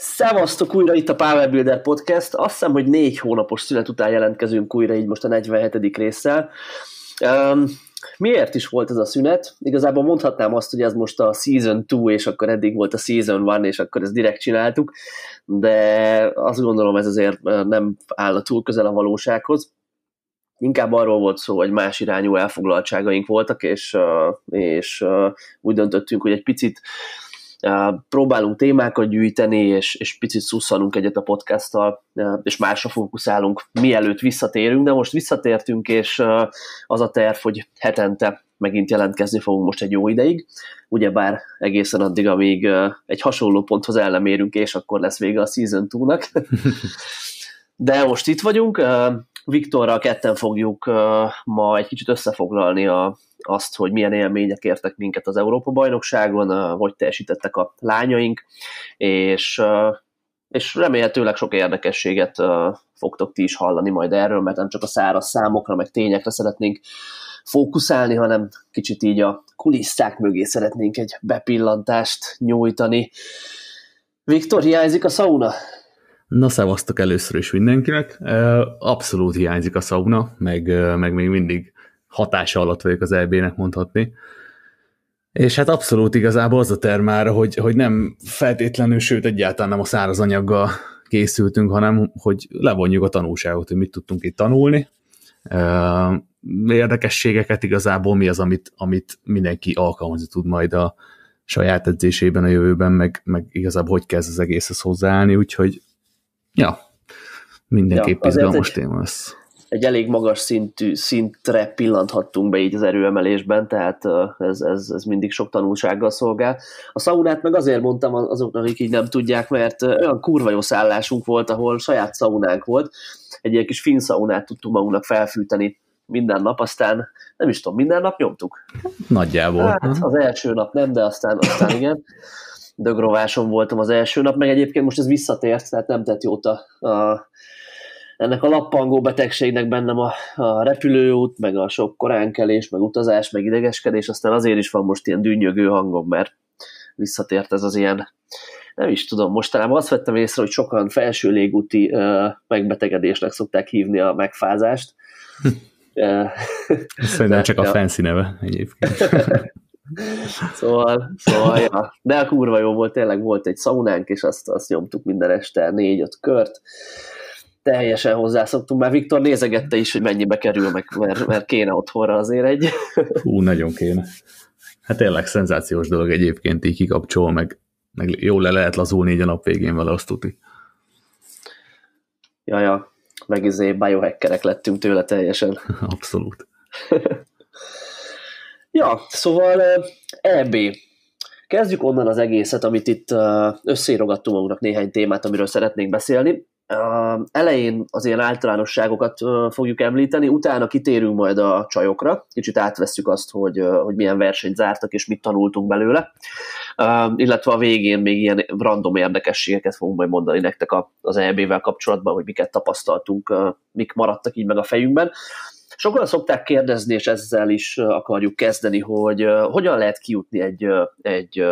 Szevasztok újra itt a Power Builder Podcast. Azt hiszem, hogy négy hónapos szünet után jelentkezünk újra így most a 47. résszel. Um, miért is volt ez a szünet? Igazából mondhatnám azt, hogy ez most a Season 2, és akkor eddig volt a Season 1, és akkor ezt direkt csináltuk, de azt gondolom ez azért nem áll túl közel a valósághoz. Inkább arról volt szó, hogy más irányú elfoglaltságaink voltak, és, és úgy döntöttünk, hogy egy picit próbálunk témákat gyűjteni, és, és picit szusszanunk egyet a podcasttal, és másra fókuszálunk, mielőtt visszatérünk, de most visszatértünk, és az a terv, hogy hetente megint jelentkezni fogunk most egy jó ideig, ugyebár egészen addig, amíg egy hasonló ponthoz el nem érünk, és akkor lesz vége a Season 2-nak. De most itt vagyunk, Viktorral ketten fogjuk ma egy kicsit összefoglalni a, azt, hogy milyen élmények értek minket az Európa-bajnokságon, hogy teljesítettek a lányaink, és, és remélhetőleg sok érdekességet fogtok ti is hallani majd erről, mert nem csak a száraz számokra, meg tényekre szeretnénk fókuszálni, hanem kicsit így a kulisszák mögé szeretnénk egy bepillantást nyújtani. Viktor, hiányzik a sauna? Na, szevasztok először is mindenkinek. Abszolút hiányzik a sauna, meg, meg még mindig hatása alatt vagyok az EB-nek mondhatni. És hát abszolút igazából az a termára, hogy, hogy nem feltétlenül, sőt egyáltalán nem a száraz anyaggal készültünk, hanem hogy levonjuk a tanulságot, hogy mit tudtunk itt tanulni. Érdekességeket igazából mi az, amit, amit mindenki alkalmazni tud majd a saját edzésében a jövőben, meg, meg igazából hogy kezd az egészhez hozzáállni, úgyhogy ja, mindenképp ja, izgalmas téma lesz egy elég magas szintű, szintre pillanthattunk be így az erőemelésben, tehát ez, ez, ez mindig sok tanulsággal szolgál. A szaunát meg azért mondtam azoknak, akik így nem tudják, mert olyan kurva jó szállásunk volt, ahol saját szaunánk volt, egy ilyen kis finn szaunát tudtunk magunknak felfűteni minden nap, aztán nem is tudom, minden nap nyomtuk. Nagyjából. Hát az első nap nem, de aztán, aztán igen. Dögrováson voltam az első nap, meg egyébként most ez visszatért, tehát nem tett jót a, a ennek a lappangó betegségnek bennem a, a repülőút, meg a sok koránkelés, meg utazás, meg idegeskedés, aztán azért is van most ilyen dűnyögő hangom, mert visszatért ez az ilyen, nem is tudom, mostanában azt vettem észre, hogy sokan felső légúti uh, megbetegedésnek szokták hívni a megfázást. Szerintem csak a fancy neve egyébként. szóval, szóval ja. de a kurva jó volt, tényleg volt egy szaunánk, és azt, azt nyomtuk minden este négy-öt kört, teljesen hozzászoktunk, már Viktor nézegette is, hogy mennyibe kerül, meg, mert, mert kéne otthonra azért egy. Hú, nagyon kéne. Hát tényleg szenzációs dolog egyébként így kikapcsol, meg, meg jól le lehet lazulni így a nap végén vele, azt tuti. Ja, ja, meg izé biohackerek lettünk tőle teljesen. Abszolút. ja, szóval EB. Kezdjük onnan az egészet, amit itt összeírogattunk magunknak néhány témát, amiről szeretnénk beszélni elején az ilyen általánosságokat fogjuk említeni, utána kitérünk majd a csajokra, kicsit átveszük azt, hogy, hogy milyen versenyt zártak és mit tanultunk belőle, illetve a végén még ilyen random érdekességeket fogunk majd mondani nektek az EB-vel kapcsolatban, hogy miket tapasztaltunk, mik maradtak így meg a fejünkben. Sokan szokták kérdezni, és ezzel is akarjuk kezdeni, hogy hogyan lehet kijutni egy, egy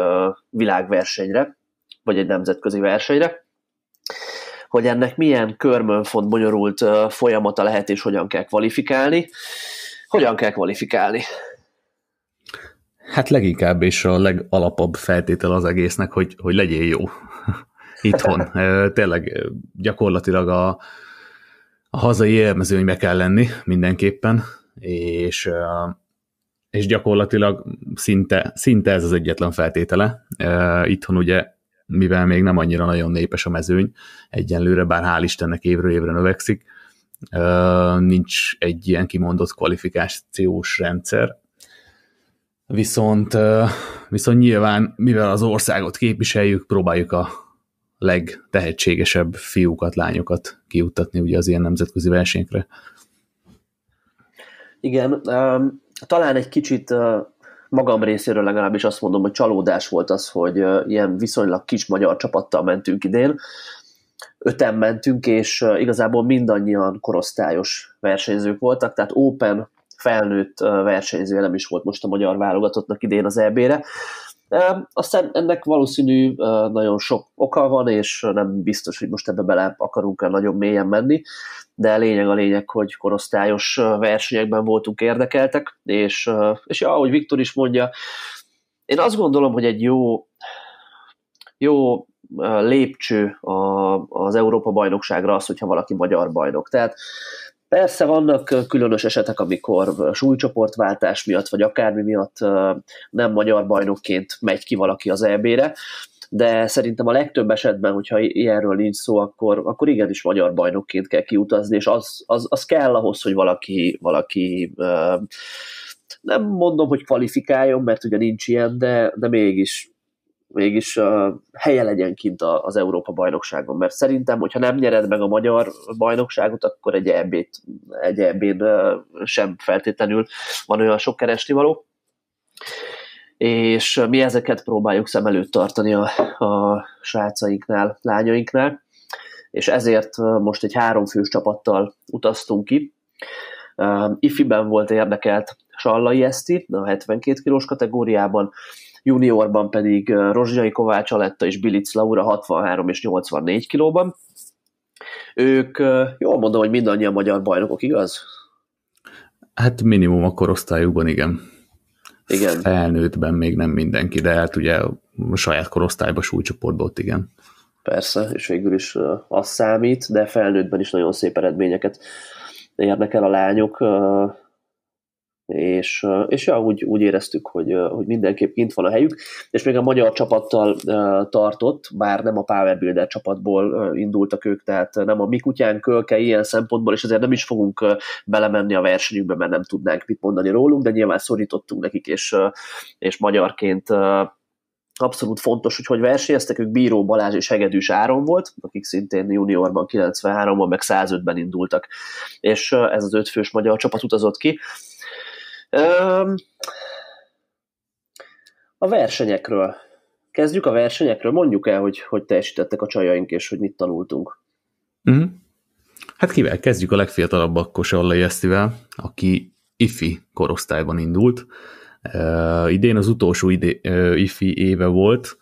világversenyre, vagy egy nemzetközi versenyre hogy ennek milyen körmönfont bonyolult folyamata lehet, és hogyan kell kvalifikálni. Hogyan kell kvalifikálni? Hát leginkább és a legalapabb feltétel az egésznek, hogy, hogy legyél jó itthon. Tényleg gyakorlatilag a, a hazai élmezőnybe kell lenni mindenképpen, és, és gyakorlatilag szinte, szinte ez az egyetlen feltétele. Itthon ugye mivel még nem annyira nagyon népes a mezőny egyenlőre, bár hál' Istennek évről évre növekszik, nincs egy ilyen kimondott kvalifikációs rendszer, viszont, viszont nyilván, mivel az országot képviseljük, próbáljuk a legtehetségesebb fiúkat, lányokat kiuttatni ugye az ilyen nemzetközi versenyekre. Igen, talán egy kicsit magam részéről legalábbis azt mondom, hogy csalódás volt az, hogy ilyen viszonylag kis magyar csapattal mentünk idén. Öten mentünk, és igazából mindannyian korosztályos versenyzők voltak, tehát Open felnőtt versenyzője nem is volt most a magyar válogatottnak idén az EB-re. Aztán ennek valószínű nagyon sok oka van, és nem biztos, hogy most ebbe bele akarunk el nagyon mélyen menni, de lényeg a lényeg, hogy korosztályos versenyekben voltunk érdekeltek, és, és ja, ahogy Viktor is mondja, én azt gondolom, hogy egy jó, jó lépcső az Európa bajnokságra az, hogyha valaki magyar bajnok. Tehát Persze vannak különös esetek, amikor súlycsoportváltás miatt, vagy akármi miatt nem magyar bajnokként megy ki valaki az EB-re, de szerintem a legtöbb esetben, hogyha ilyenről nincs szó, akkor, akkor igenis magyar bajnokként kell kiutazni, és az, az, az kell ahhoz, hogy valaki, valaki nem mondom, hogy kvalifikáljon, mert ugye nincs ilyen, de, de mégis mégis uh, helye legyen kint az Európa bajnokságon, mert szerintem, hogyha nem nyered meg a magyar bajnokságot, akkor egy EB-t, egy eb uh, sem feltétlenül van olyan sok keresnivaló, és mi ezeket próbáljuk szem előtt tartani a, a srácainknál, lányainknál, és ezért most egy háromfős csapattal utaztunk ki. Ifiben volt érdekelt Sallai Eszti, a 72 kilós kategóriában, juniorban pedig Rozsnyai Kovács Aletta és Bilic Laura 63 és 84 kilóban. Ők, jól mondom, hogy mindannyian magyar bajnokok, igaz? Hát minimum a korosztályukban, igen. Igen. Felnőttben még nem mindenki, de hát ugye a saját korosztályban, súlycsoportban ott igen. Persze, és végül is az számít, de felnőttben is nagyon szép eredményeket érnek el a lányok és, és ja, úgy, úgy éreztük, hogy, hogy mindenképp kint van a helyük, és még a magyar csapattal tartott, bár nem a Power Builder csapatból indultak ők, tehát nem a mi kutyán kölke ilyen szempontból, és ezért nem is fogunk belemenni a versenyükbe, mert nem tudnánk mit mondani rólunk, de nyilván szorítottunk nekik, és, és magyarként abszolút fontos, hogy hogy versenyeztek, ők Bíró Balázs és Hegedűs Áron volt, akik szintén juniorban 93-ban, meg 105-ben indultak, és ez az ötfős magyar csapat utazott ki, a versenyekről. Kezdjük a versenyekről. Mondjuk el, hogy hogy teljesítettek a csajaink, és hogy mit tanultunk. Uh-huh. Hát kivel? Kezdjük a legfiatalabbak Kosallai Esztivel, aki ifi korosztályban indult. Uh, idén az utolsó idé, uh, ifi éve volt,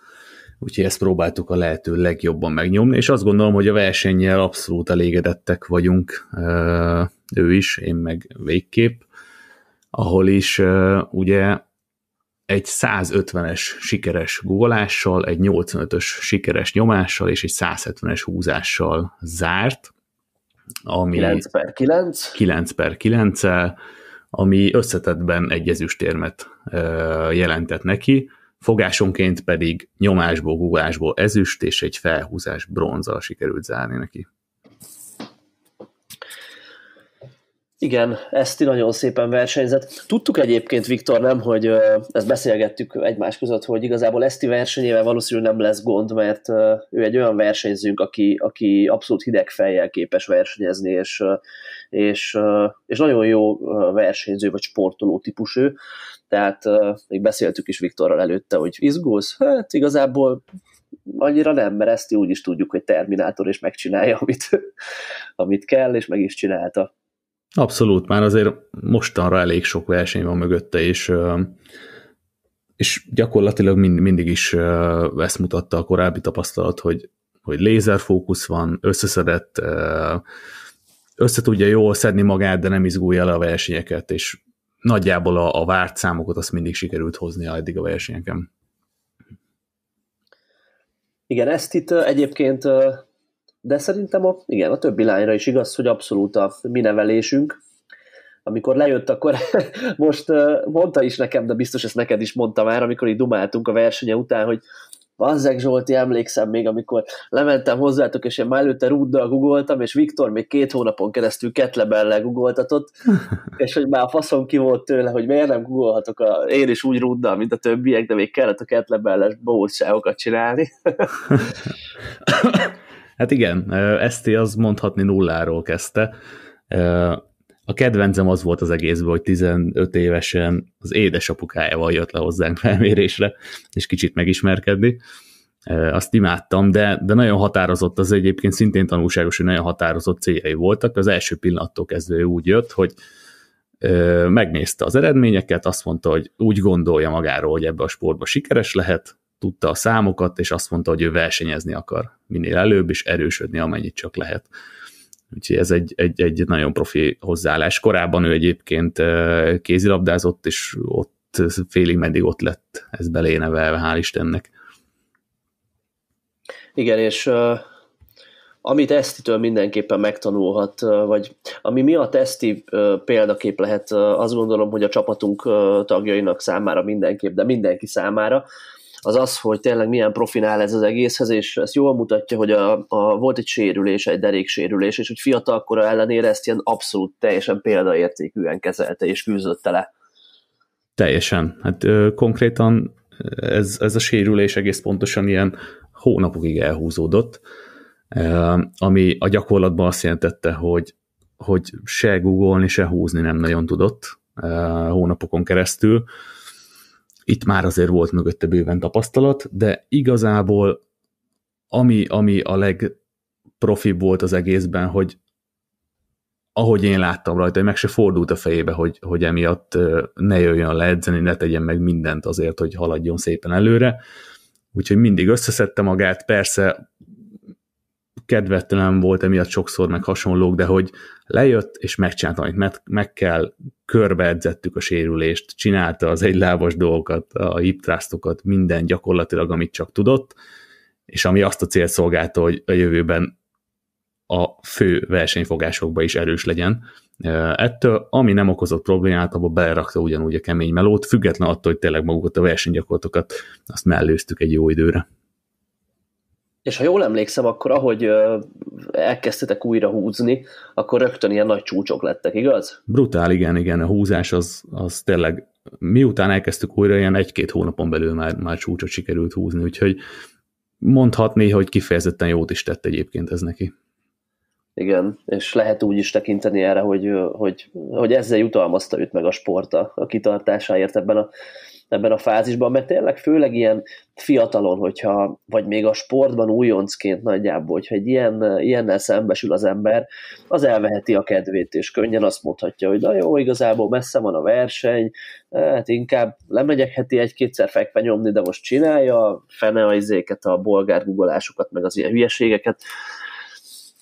úgyhogy ezt próbáltuk a lehető legjobban megnyomni, és azt gondolom, hogy a versennyel abszolút elégedettek vagyunk, uh, ő is, én meg végképp ahol is ugye egy 150-es sikeres gólással, egy 85-ös sikeres nyomással és egy 170-es húzással zárt. Ami 9 per 9. 9 per 9 ami összetettben egy ezüstérmet jelentett neki, fogásonként pedig nyomásból, gugásból ezüst és egy felhúzás bronzal sikerült zárni neki. Igen, Eszti nagyon szépen versenyzett. Tudtuk egyébként, Viktor, nem, hogy ezt beszélgettük egymás között, hogy igazából Eszti versenyével valószínűleg nem lesz gond, mert ő egy olyan versenyzőnk, aki, aki abszolút hideg fejjel képes versenyezni, és, és, és nagyon jó versenyző vagy sportoló típus ő. Tehát még beszéltük is Viktorral előtte, hogy izgulsz? Hát igazából annyira nem, mert ezt úgy is tudjuk, hogy Terminátor és megcsinálja, amit, amit kell, és meg is csinálta. Abszolút, már azért mostanra elég sok verseny van mögötte, és, és gyakorlatilag mind, mindig is ezt mutatta a korábbi tapasztalat, hogy, hogy lézerfókusz van, összeszedett, össze tudja jól szedni magát, de nem izgulja le a versenyeket, és nagyjából a, a várt számokat azt mindig sikerült hozni eddig a versenyeken. Igen, ezt itt egyébként de szerintem a, igen, a többi lányra is igaz, hogy abszolút a mi nevelésünk, amikor lejött, akkor most mondta is nekem, de biztos ezt neked is mondta már, amikor így dumáltunk a versenye után, hogy Bazzeg Zsolti, emlékszem még, amikor lementem hozzátok, és én már előtte rúddal googoltam, és Viktor még két hónapon keresztül ketlebellel googoltatott, és hogy már a faszom ki volt tőle, hogy miért nem googolhatok, a, én is úgy rúddal, mint a többiek, de még kellett a ketlebelles bózságokat csinálni. Hát igen, Eszti az mondhatni nulláról kezdte. A kedvencem az volt az egészben, hogy 15 évesen az édesapukájával jött le hozzánk felmérésre, és kicsit megismerkedni. Azt imádtam, de, de nagyon határozott, az egyébként szintén tanulságos, hogy nagyon határozott céljai voltak. Az első pillanattól kezdve úgy jött, hogy megnézte az eredményeket, azt mondta, hogy úgy gondolja magáról, hogy ebbe a sportba sikeres lehet, tudta a számokat, és azt mondta, hogy ő versenyezni akar minél előbb, és erősödni, amennyit csak lehet. Úgyhogy ez egy, egy, egy nagyon profi hozzáállás. Korábban ő egyébként kézilabdázott, és ott félig meddig ott lett ez belénevelve, hál' Istennek. Igen, és uh, amit Esztitől mindenképpen megtanulhat, uh, vagy ami miatt Eszti uh, példakép lehet, uh, azt gondolom, hogy a csapatunk uh, tagjainak számára mindenképp, de mindenki számára, az az, hogy tényleg milyen profinál ez az egészhez, és ezt jól mutatja, hogy a, a, volt egy sérülés, egy deréksérülés, és hogy fiatalkora ellenére ezt ilyen abszolút teljesen példaértékűen kezelte és küzdötte le. Teljesen. Hát ö, konkrétan ez, ez a sérülés egész pontosan ilyen hónapokig elhúzódott, ö, ami a gyakorlatban azt jelentette, hogy, hogy se googolni, se húzni nem nagyon tudott ö, hónapokon keresztül, itt már azért volt mögötte bőven tapasztalat, de igazából ami, ami a legprofibb volt az egészben, hogy ahogy én láttam rajta, hogy meg se fordult a fejébe, hogy, hogy emiatt ne jöjjön le edzeni, ne tegyen meg mindent azért, hogy haladjon szépen előre. Úgyhogy mindig összeszedte magát, persze kedvetlen volt emiatt sokszor, meg hasonlók, de hogy lejött és megcsinálta, amit meg, meg kell, körbeedzettük a sérülést, csinálta az egylábas dolgokat, a hip minden gyakorlatilag, amit csak tudott, és ami azt a célt szolgálta, hogy a jövőben a fő versenyfogásokba is erős legyen. Ettől, ami nem okozott problémát, abba belerakta ugyanúgy a kemény melót, független attól, hogy tényleg magukat a versenygyakorlatokat azt mellőztük egy jó időre. És ha jól emlékszem, akkor ahogy elkezdtetek újra húzni, akkor rögtön ilyen nagy csúcsok lettek, igaz? Brutál, igen, igen. A húzás az, az tényleg, miután elkezdtük újra, ilyen egy-két hónapon belül már, már csúcsot sikerült húzni, úgyhogy mondhatni, hogy kifejezetten jót is tett egyébként ez neki. Igen, és lehet úgy is tekinteni erre, hogy, hogy, hogy ezzel jutalmazta őt meg a sport a, a kitartásáért ebben a ebben a fázisban, mert tényleg főleg ilyen fiatalon, hogyha, vagy még a sportban újoncként nagyjából, hogyha egy ilyen, ilyennel szembesül az ember, az elveheti a kedvét, és könnyen azt mondhatja, hogy na jó, igazából messze van a verseny, hát inkább lemegyek heti egy-kétszer fekve nyomni, de most csinálja, fene a izéket, a bolgár guggolásokat, meg az ilyen hülyeségeket.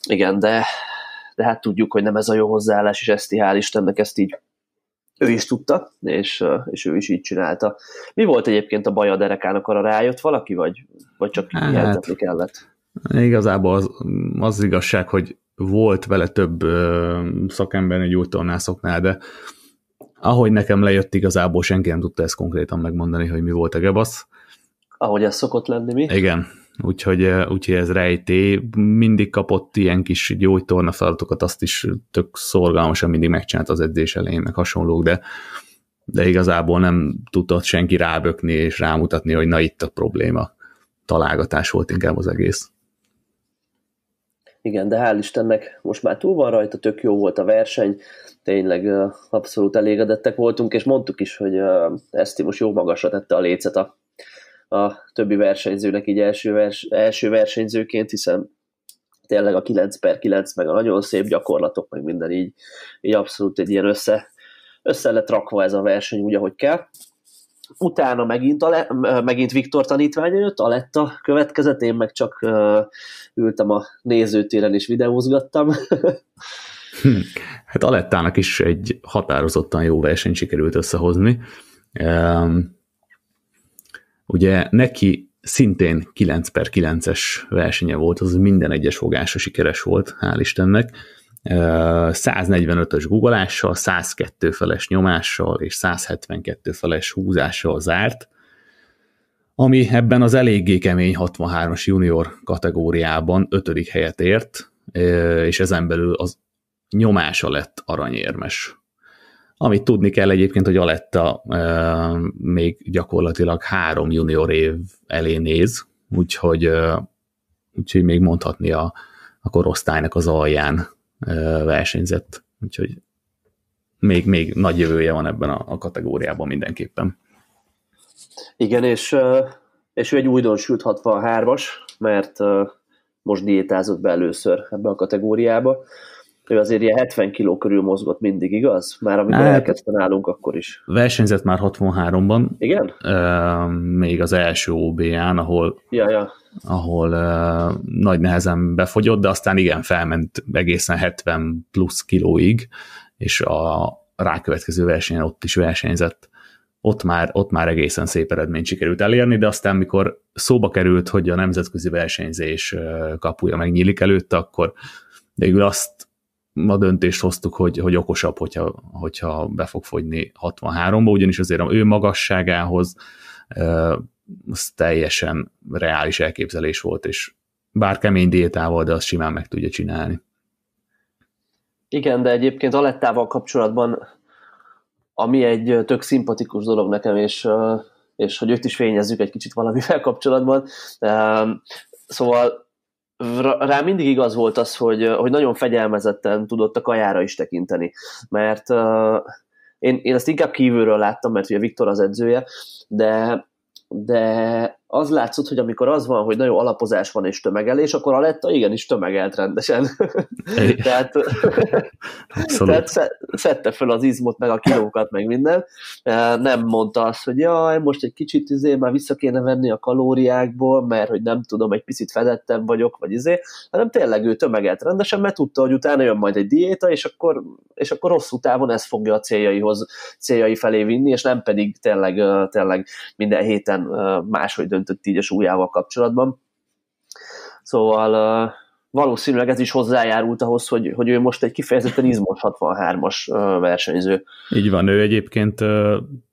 Igen, de, de hát tudjuk, hogy nem ez a jó hozzáállás, és ezt hál' Istennek ezt így ő is tudta, és, és ő is így csinálta. Mi volt egyébként a baj a derekának, arra rájött valaki, vagy, vagy csak hát, kellett? Igazából az, az igazság, hogy volt vele több ö, szakember egy újtornászoknál, de ahogy nekem lejött, igazából senki nem tudta ezt konkrétan megmondani, hogy mi volt a gebasz. Ahogy ez szokott lenni, mi? Igen, úgyhogy, úgyhogy ez rejté. Mindig kapott ilyen kis gyógytorna feladatokat, azt is tök szorgalmasan mindig megcsinált az edzés elején, meg hasonlók, de, de igazából nem tudott senki rábökni és rámutatni, hogy na itt a probléma. Találgatás volt inkább az egész. Igen, de hál' Istennek most már túl van rajta, tök jó volt a verseny, tényleg abszolút elégedettek voltunk, és mondtuk is, hogy ezt most jó magasra tette a lécet a a többi versenyzőnek így első, vers, első versenyzőként, hiszen tényleg a 9 per 9, meg a nagyon szép gyakorlatok, meg minden így, így abszolút egy ilyen össze, össze lett rakva ez a verseny úgy, ahogy kell. Utána megint, Ale, megint Viktor tanítványa jött, Aletta következett, én meg csak uh, ültem a nézőtéren és videózgattam. Hm. Hát Alettának is egy határozottan jó versenyt sikerült összehozni. Um, Ugye neki szintén 9 per 9-es versenye volt, az minden egyes fogása sikeres volt, hál' Istennek. 145-ös guggolással, 102 feles nyomással és 172 feles húzással zárt, ami ebben az eléggé kemény 63-as junior kategóriában ötödik helyet ért, és ezen belül az nyomása lett aranyérmes. Amit tudni kell egyébként, hogy Aletta e, még gyakorlatilag három junior év elé néz, úgyhogy, e, úgyhogy még mondhatni a, a korosztálynak az alján e, versenyzett. Úgyhogy még, még nagy jövője van ebben a, a kategóriában mindenképpen. Igen, és, és ő egy újdonsült 63-as, mert most diétázott be először ebbe a kategóriába Ő azért ilyen 70 kiló körül mozgott mindig, igaz? Már amikor hát, elkezdte nálunk, akkor is. Versenyzett már 63-ban. Igen? Uh, még az első OB-ján, ahol, ja, ja. ahol uh, nagy nehezen befogyott, de aztán igen, felment egészen 70 plusz kilóig, és a rákövetkező versenyen ott is versenyzett. Ott már, ott már egészen szép eredményt sikerült elérni, de aztán, mikor szóba került, hogy a nemzetközi versenyzés kapuja megnyílik előtte, akkor végül azt a döntést hoztuk, hogy, hogy okosabb, hogyha, hogyha be fog fogyni 63-ba, ugyanis azért a ő magasságához az teljesen reális elképzelés volt, és bár kemény diétával, de azt simán meg tudja csinálni. Igen, de egyébként Alettával kapcsolatban, ami egy tök szimpatikus dolog nekem, és, és hogy őt is fényezzük egy kicsit valamivel kapcsolatban, szóval rá mindig igaz volt az, hogy, hogy nagyon fegyelmezetten tudott a kajára is tekinteni, mert uh, én, én ezt inkább kívülről láttam, mert ugye Viktor az edzője, de, de az látszott, hogy amikor az van, hogy nagyon alapozás van és tömegelés, akkor a Letta igenis tömegelt rendesen. tehát, tehát szedte föl az izmot, meg a kilókat, meg minden. Nem mondta azt, hogy jaj, most egy kicsit izé, már vissza kéne venni a kalóriákból, mert hogy nem tudom, egy picit fedettebb vagyok, vagy izé, hanem tényleg ő tömegelt rendesen, mert tudta, hogy utána jön majd egy diéta, és akkor, és akkor hosszú távon ez fogja a céljaihoz, céljai felé vinni, és nem pedig tényleg, tényleg minden héten máshogy dönt döntött így a súlyával kapcsolatban. Szóval valószínűleg ez is hozzájárult ahhoz, hogy, hogy ő most egy kifejezetten izmos 63-as versenyző. Így van, ő egyébként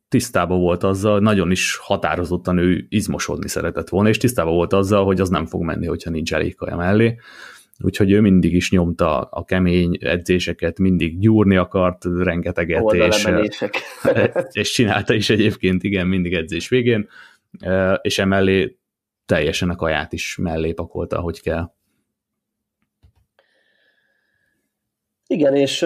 tisztában volt azzal, nagyon is határozottan ő izmosodni szeretett volna, és tisztában volt azzal, hogy az nem fog menni, hogyha nincs elég kaja mellé. Úgyhogy ő mindig is nyomta a kemény edzéseket, mindig gyúrni akart rengeteget, és, és csinálta is egyébként, igen, mindig edzés végén és emellé teljesen a kaját is mellé pakolta, ahogy kell. Igen, és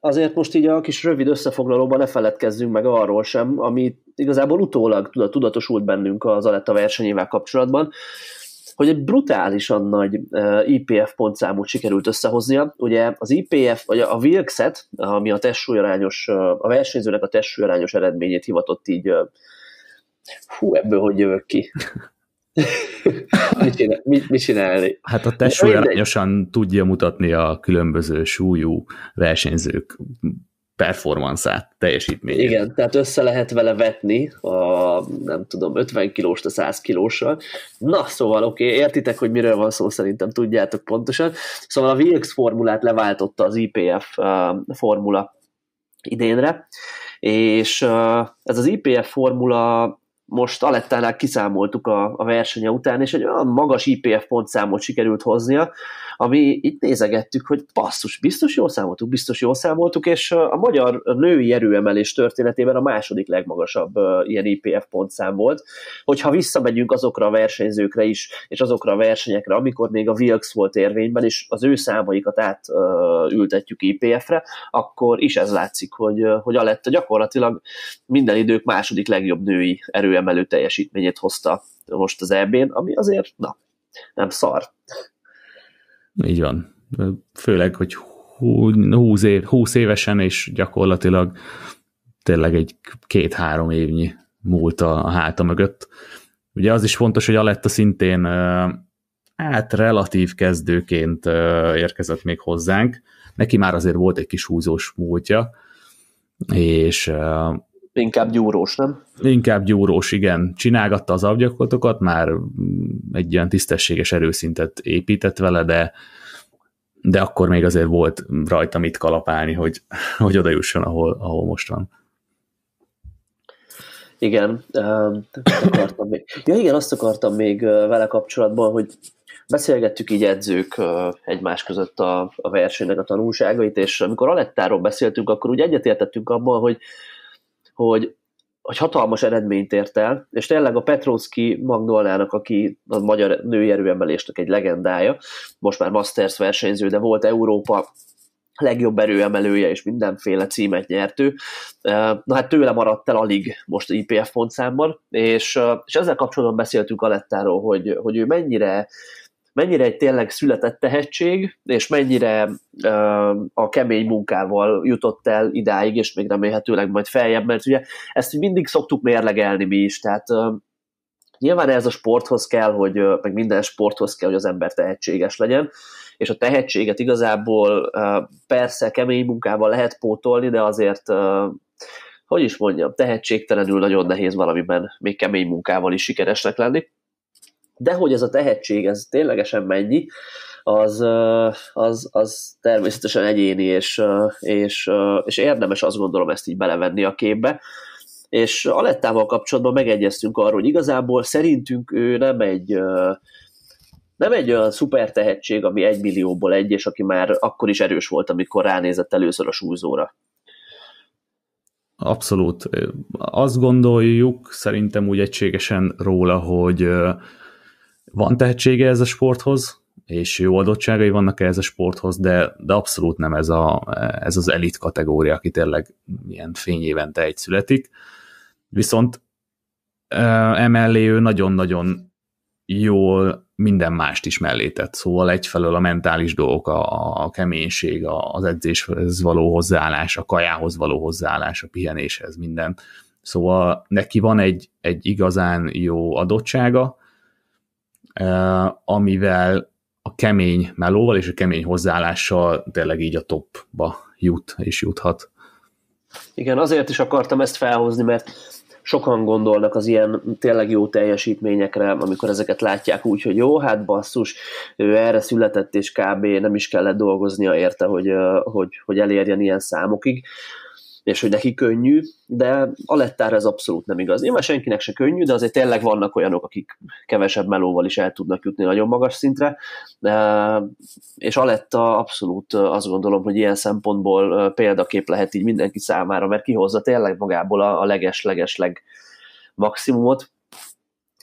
azért most így a kis rövid összefoglalóban ne feledkezzünk meg arról sem, ami igazából utólag tudatosult bennünk az Aletta versenyével kapcsolatban, hogy egy brutálisan nagy IPF pontszámot sikerült összehoznia. Ugye az IPF, vagy a Wilkset, ami a testsúlyarányos, a versenyzőnek a testsúlyarányos eredményét hivatott így Hú, ebből hogy jövök ki? mit, csinál, mit, mit csinálni? Hát a testsúlyarányosan tudja mutatni a különböző súlyú versenyzők performanszát, teljesítményét. Igen, tehát össze lehet vele vetni a, nem tudom, 50 kilóst a 100 kilóssal. Na, szóval oké, okay, értitek, hogy miről van szó, szerintem tudjátok pontosan. Szóval a VX formulát leváltotta az IPF uh, formula idénre, és uh, ez az IPF formula most Alettánál kiszámoltuk a, a versenye után, és egy olyan magas IPF pontszámot sikerült hoznia, ami itt nézegettük, hogy basszus, biztos jól számoltuk, biztos jól számoltuk, és a magyar női erőemelés történetében a második legmagasabb ilyen IPF pontszám volt. Hogyha visszamegyünk azokra a versenyzőkre is, és azokra a versenyekre, amikor még a Wilks volt érvényben, és az ő számaikat átültetjük IPF-re, akkor is ez látszik, hogy, hogy Aletta gyakorlatilag minden idők második legjobb női erőemelő teljesítményét hozta most az EB-n, ami azért, na, nem szar. Így van. Főleg, hogy 20, év, 20 évesen, és gyakorlatilag tényleg egy két-három évnyi múlt a, a háta mögött. Ugye az is fontos, hogy Aletta szintén hát relatív kezdőként érkezett még hozzánk. Neki már azért volt egy kis húzós múltja, és Inkább gyúrós, nem? Inkább gyúrós, igen. Csinálgatta az abgyakorlatokat, már egy olyan tisztességes erőszintet épített vele, de, de akkor még azért volt rajta mit kalapálni, hogy, hogy oda jusson, ahol, ahol most van. Igen, akartam még. Ja igen, azt akartam még vele kapcsolatban, hogy beszélgettük így edzők egymás között a, a versenynek a tanulságait, és amikor Alettáról beszéltünk, akkor úgy egyetértettünk abban, hogy hogy, hogy hatalmas eredményt ért el, és tényleg a Petrovski Magdolnának, aki a magyar női erőemelésnek egy legendája, most már Masters versenyző, de volt Európa legjobb erőemelője, és mindenféle címet nyertő. Na hát tőle maradt el alig most IPF pontszámban, és, és ezzel kapcsolatban beszéltünk Alettáról, hogy, hogy ő mennyire mennyire egy tényleg született tehetség, és mennyire a kemény munkával jutott el idáig, és még remélhetőleg majd feljebb, mert ugye ezt mindig szoktuk mérlegelni mi is, tehát nyilván ez a sporthoz kell, hogy, meg minden sporthoz kell, hogy az ember tehetséges legyen, és a tehetséget igazából persze kemény munkával lehet pótolni, de azért hogy is mondjam, tehetségtelenül nagyon nehéz valamiben még kemény munkával is sikeresnek lenni. De hogy ez a tehetség, ez ténylegesen mennyi, az, az, az természetesen egyéni, és, és, és érdemes azt gondolom ezt így belevenni a képbe. És Alettával kapcsolatban megegyeztünk arról, hogy igazából szerintünk ő nem egy, nem egy olyan szuper tehetség, ami egy millióból egy, és aki már akkor is erős volt, amikor ránézett először a súlyzóra. Abszolút. Azt gondoljuk szerintem úgy egységesen róla, hogy van tehetsége ez a sporthoz, és jó adottságai vannak ez a sporthoz, de, de abszolút nem ez, a, ez az elit kategória, aki tényleg ilyen fényévente egy születik. Viszont emellé ő nagyon-nagyon jól minden mást is mellé tett. Szóval egyfelől a mentális dolgok, a, a keménység, az edzéshez való hozzáállás, a kajához való hozzáállás, a pihenéshez, minden. Szóval neki van egy, egy igazán jó adottsága, amivel a kemény melóval és a kemény hozzáállással tényleg így a topba jut és juthat. Igen, azért is akartam ezt felhozni, mert sokan gondolnak az ilyen tényleg jó teljesítményekre, amikor ezeket látják úgy, hogy jó, hát basszus, ő erre született, és kb. nem is kellett dolgoznia érte, hogy, hogy, hogy elérjen ilyen számokig és hogy neki könnyű, de Alettára ez abszolút nem igaz. Nyilván senkinek se könnyű, de azért tényleg vannak olyanok, akik kevesebb melóval is el tudnak jutni nagyon magas szintre, és Aletta abszolút azt gondolom, hogy ilyen szempontból példakép lehet így mindenki számára, mert kihozza tényleg magából a leges-leges-leg maximumot,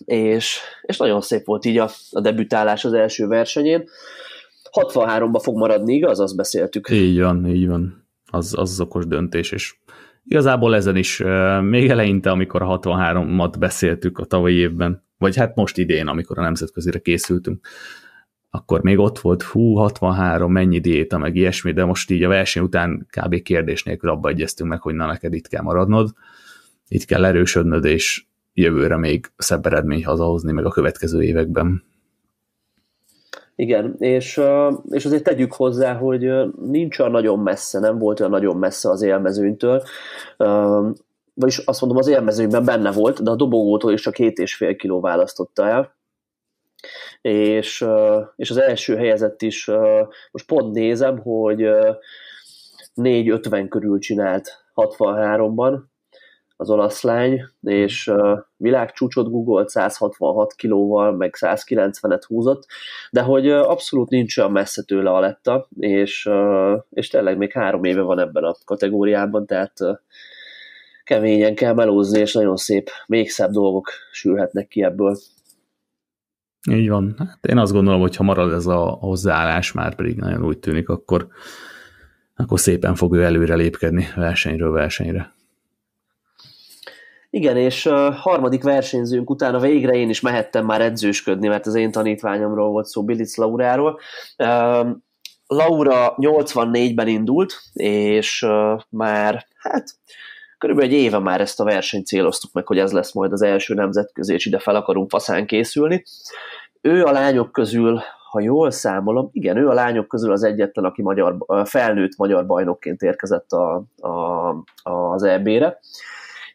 és, és nagyon szép volt így a, a debütálás az első versenyén. 63-ba fog maradni, igaz? Azt beszéltük. Így van, így van az, az okos döntés, és igazából ezen is még eleinte, amikor a 63-at beszéltük a tavalyi évben, vagy hát most idén, amikor a nemzetközire készültünk, akkor még ott volt, hú, 63, mennyi diéta, meg ilyesmi, de most így a verseny után kb. kérdés nélkül abba egyeztünk meg, hogy na neked itt kell maradnod, itt kell erősödnöd, és jövőre még szebb eredmény hazahozni, meg a következő években. Igen, és, és azért tegyük hozzá, hogy nincs olyan nagyon messze, nem volt olyan nagyon messze az élmezőnytől, vagyis azt mondom, az élmezőnyben benne volt, de a dobogótól is csak két és fél kiló választotta el, és, és az első helyezett is, most pont nézem, hogy 4.50 körül csinált 63-ban, az olasz lány, és uh, világcsúcsot googolt 166 kilóval, meg 190-et húzott, de hogy abszolút nincs olyan messze tőle a letta, és, és tényleg még három éve van ebben a kategóriában, tehát keményen kell melózni, és nagyon szép, még szebb dolgok sülhetnek ki ebből. Így van. Hát én azt gondolom, hogy ha marad ez a hozzáállás, már pedig nagyon úgy tűnik, akkor, akkor szépen fog ő előre lépkedni versenyről versenyre. Igen, és a harmadik versenyzőnk utána végre én is mehettem már edzősködni, mert az én tanítványomról volt szó, Bilic Lauráról. Laura 84-ben indult, és már hát körülbelül egy éve már ezt a versenyt céloztuk meg, hogy ez lesz majd az első nemzetközi, és ide fel akarunk faszán készülni. Ő a lányok közül, ha jól számolom, igen, ő a lányok közül az egyetlen, aki magyar, felnőtt magyar bajnokként érkezett a, a, az EB-re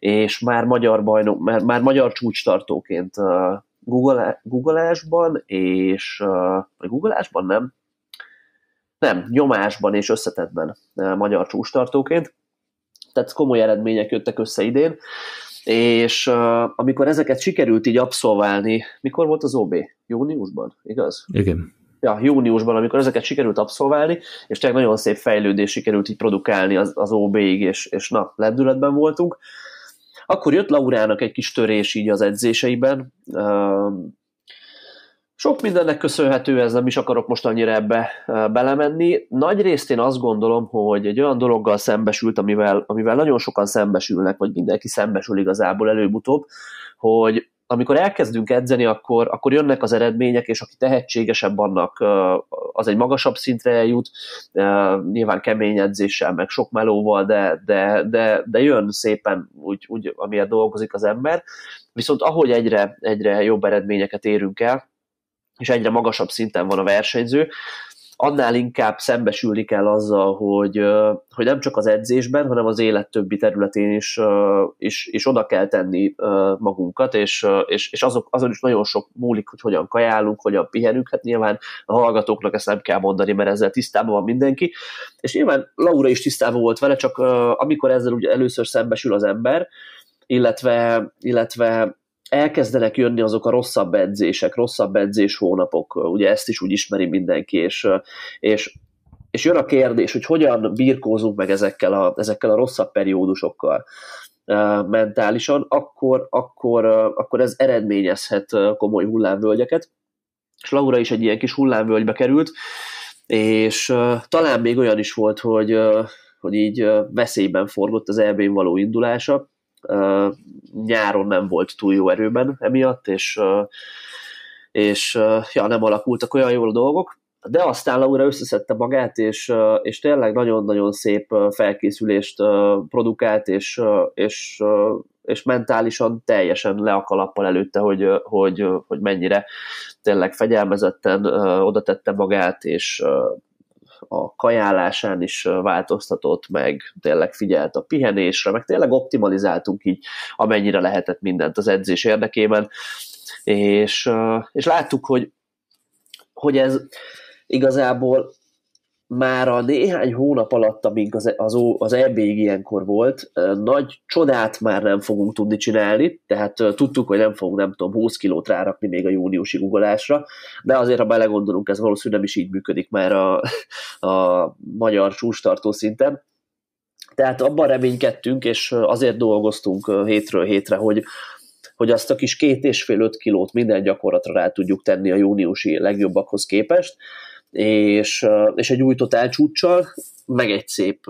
és már magyar bajnok, már, már magyar csúcstartóként uh, Google, Googleásban, és uh, Googleásban nem, nem, nyomásban és összetetben uh, magyar csúcstartóként, tehát komoly eredmények jöttek össze idén, és uh, amikor ezeket sikerült így abszolválni, mikor volt az OB? Júniusban, igaz? Igen. Ja, júniusban, amikor ezeket sikerült abszolválni, és tényleg nagyon szép fejlődés sikerült így produkálni az, az OB-ig, és, és na, lendületben voltunk, akkor jött Laurának egy kis törés így az edzéseiben. Sok mindennek köszönhető, ez nem is akarok most annyira ebbe belemenni. Nagy részt én azt gondolom, hogy egy olyan dologgal szembesült, amivel, amivel nagyon sokan szembesülnek, vagy mindenki szembesül igazából előbb-utóbb, hogy amikor elkezdünk edzeni, akkor, akkor jönnek az eredmények, és aki tehetségesebb annak, az egy magasabb szintre jut, nyilván kemény edzéssel, meg sok melóval, de, de, de, de jön szépen úgy, úgy, amiért dolgozik az ember. Viszont ahogy egyre, egyre jobb eredményeket érünk el, és egyre magasabb szinten van a versenyző, annál inkább szembesülni kell azzal, hogy, hogy nem csak az edzésben, hanem az élet többi területén is, is, is oda kell tenni magunkat, és, és, és azok, azon is nagyon sok múlik, hogy hogyan kajálunk, hogyan pihenünk, hát nyilván a hallgatóknak ezt nem kell mondani, mert ezzel tisztában van mindenki, és nyilván Laura is tisztában volt vele, csak amikor ezzel ugye először szembesül az ember, illetve, illetve elkezdenek jönni azok a rosszabb edzések, rosszabb edzés hónapok, ugye ezt is úgy ismeri mindenki, és, és, és jön a kérdés, hogy hogyan birkózunk meg ezekkel a, ezekkel a rosszabb periódusokkal mentálisan, akkor, akkor, akkor ez eredményezhet komoly hullámvölgyeket, és Laura is egy ilyen kis hullámvölgybe került, és talán még olyan is volt, hogy, hogy így veszélyben forgott az eb való indulása, nyáron nem volt túl jó erőben emiatt, és, és ja, nem alakultak olyan jól a dolgok, de aztán Laura összeszedte magát, és, és tényleg nagyon-nagyon szép felkészülést produkált, és, és, és mentálisan teljesen le a kalappal előtte, hogy, hogy, hogy mennyire tényleg fegyelmezetten oda tette magát, és a kajálásán is változtatott, meg tényleg figyelt a pihenésre, meg tényleg optimalizáltunk így, amennyire lehetett mindent az edzés érdekében, és, és láttuk, hogy, hogy ez igazából már a néhány hónap alatt, amíg az, az, az eb ilyenkor volt, nagy csodát már nem fogunk tudni csinálni, tehát tudtuk, hogy nem fogunk, nem tudom, 20 kilót rárakni még a júniusi ugolásra, de azért, ha belegondolunk, ez valószínűleg nem is így működik már a, a magyar csústartó szinten. Tehát abban reménykedtünk, és azért dolgoztunk hétről hétre, hogy, hogy azt a kis két és fél öt kilót minden gyakorlatra rá tudjuk tenni a júniusi legjobbakhoz képest, és, és egy új totálcsúccsal, meg egy szép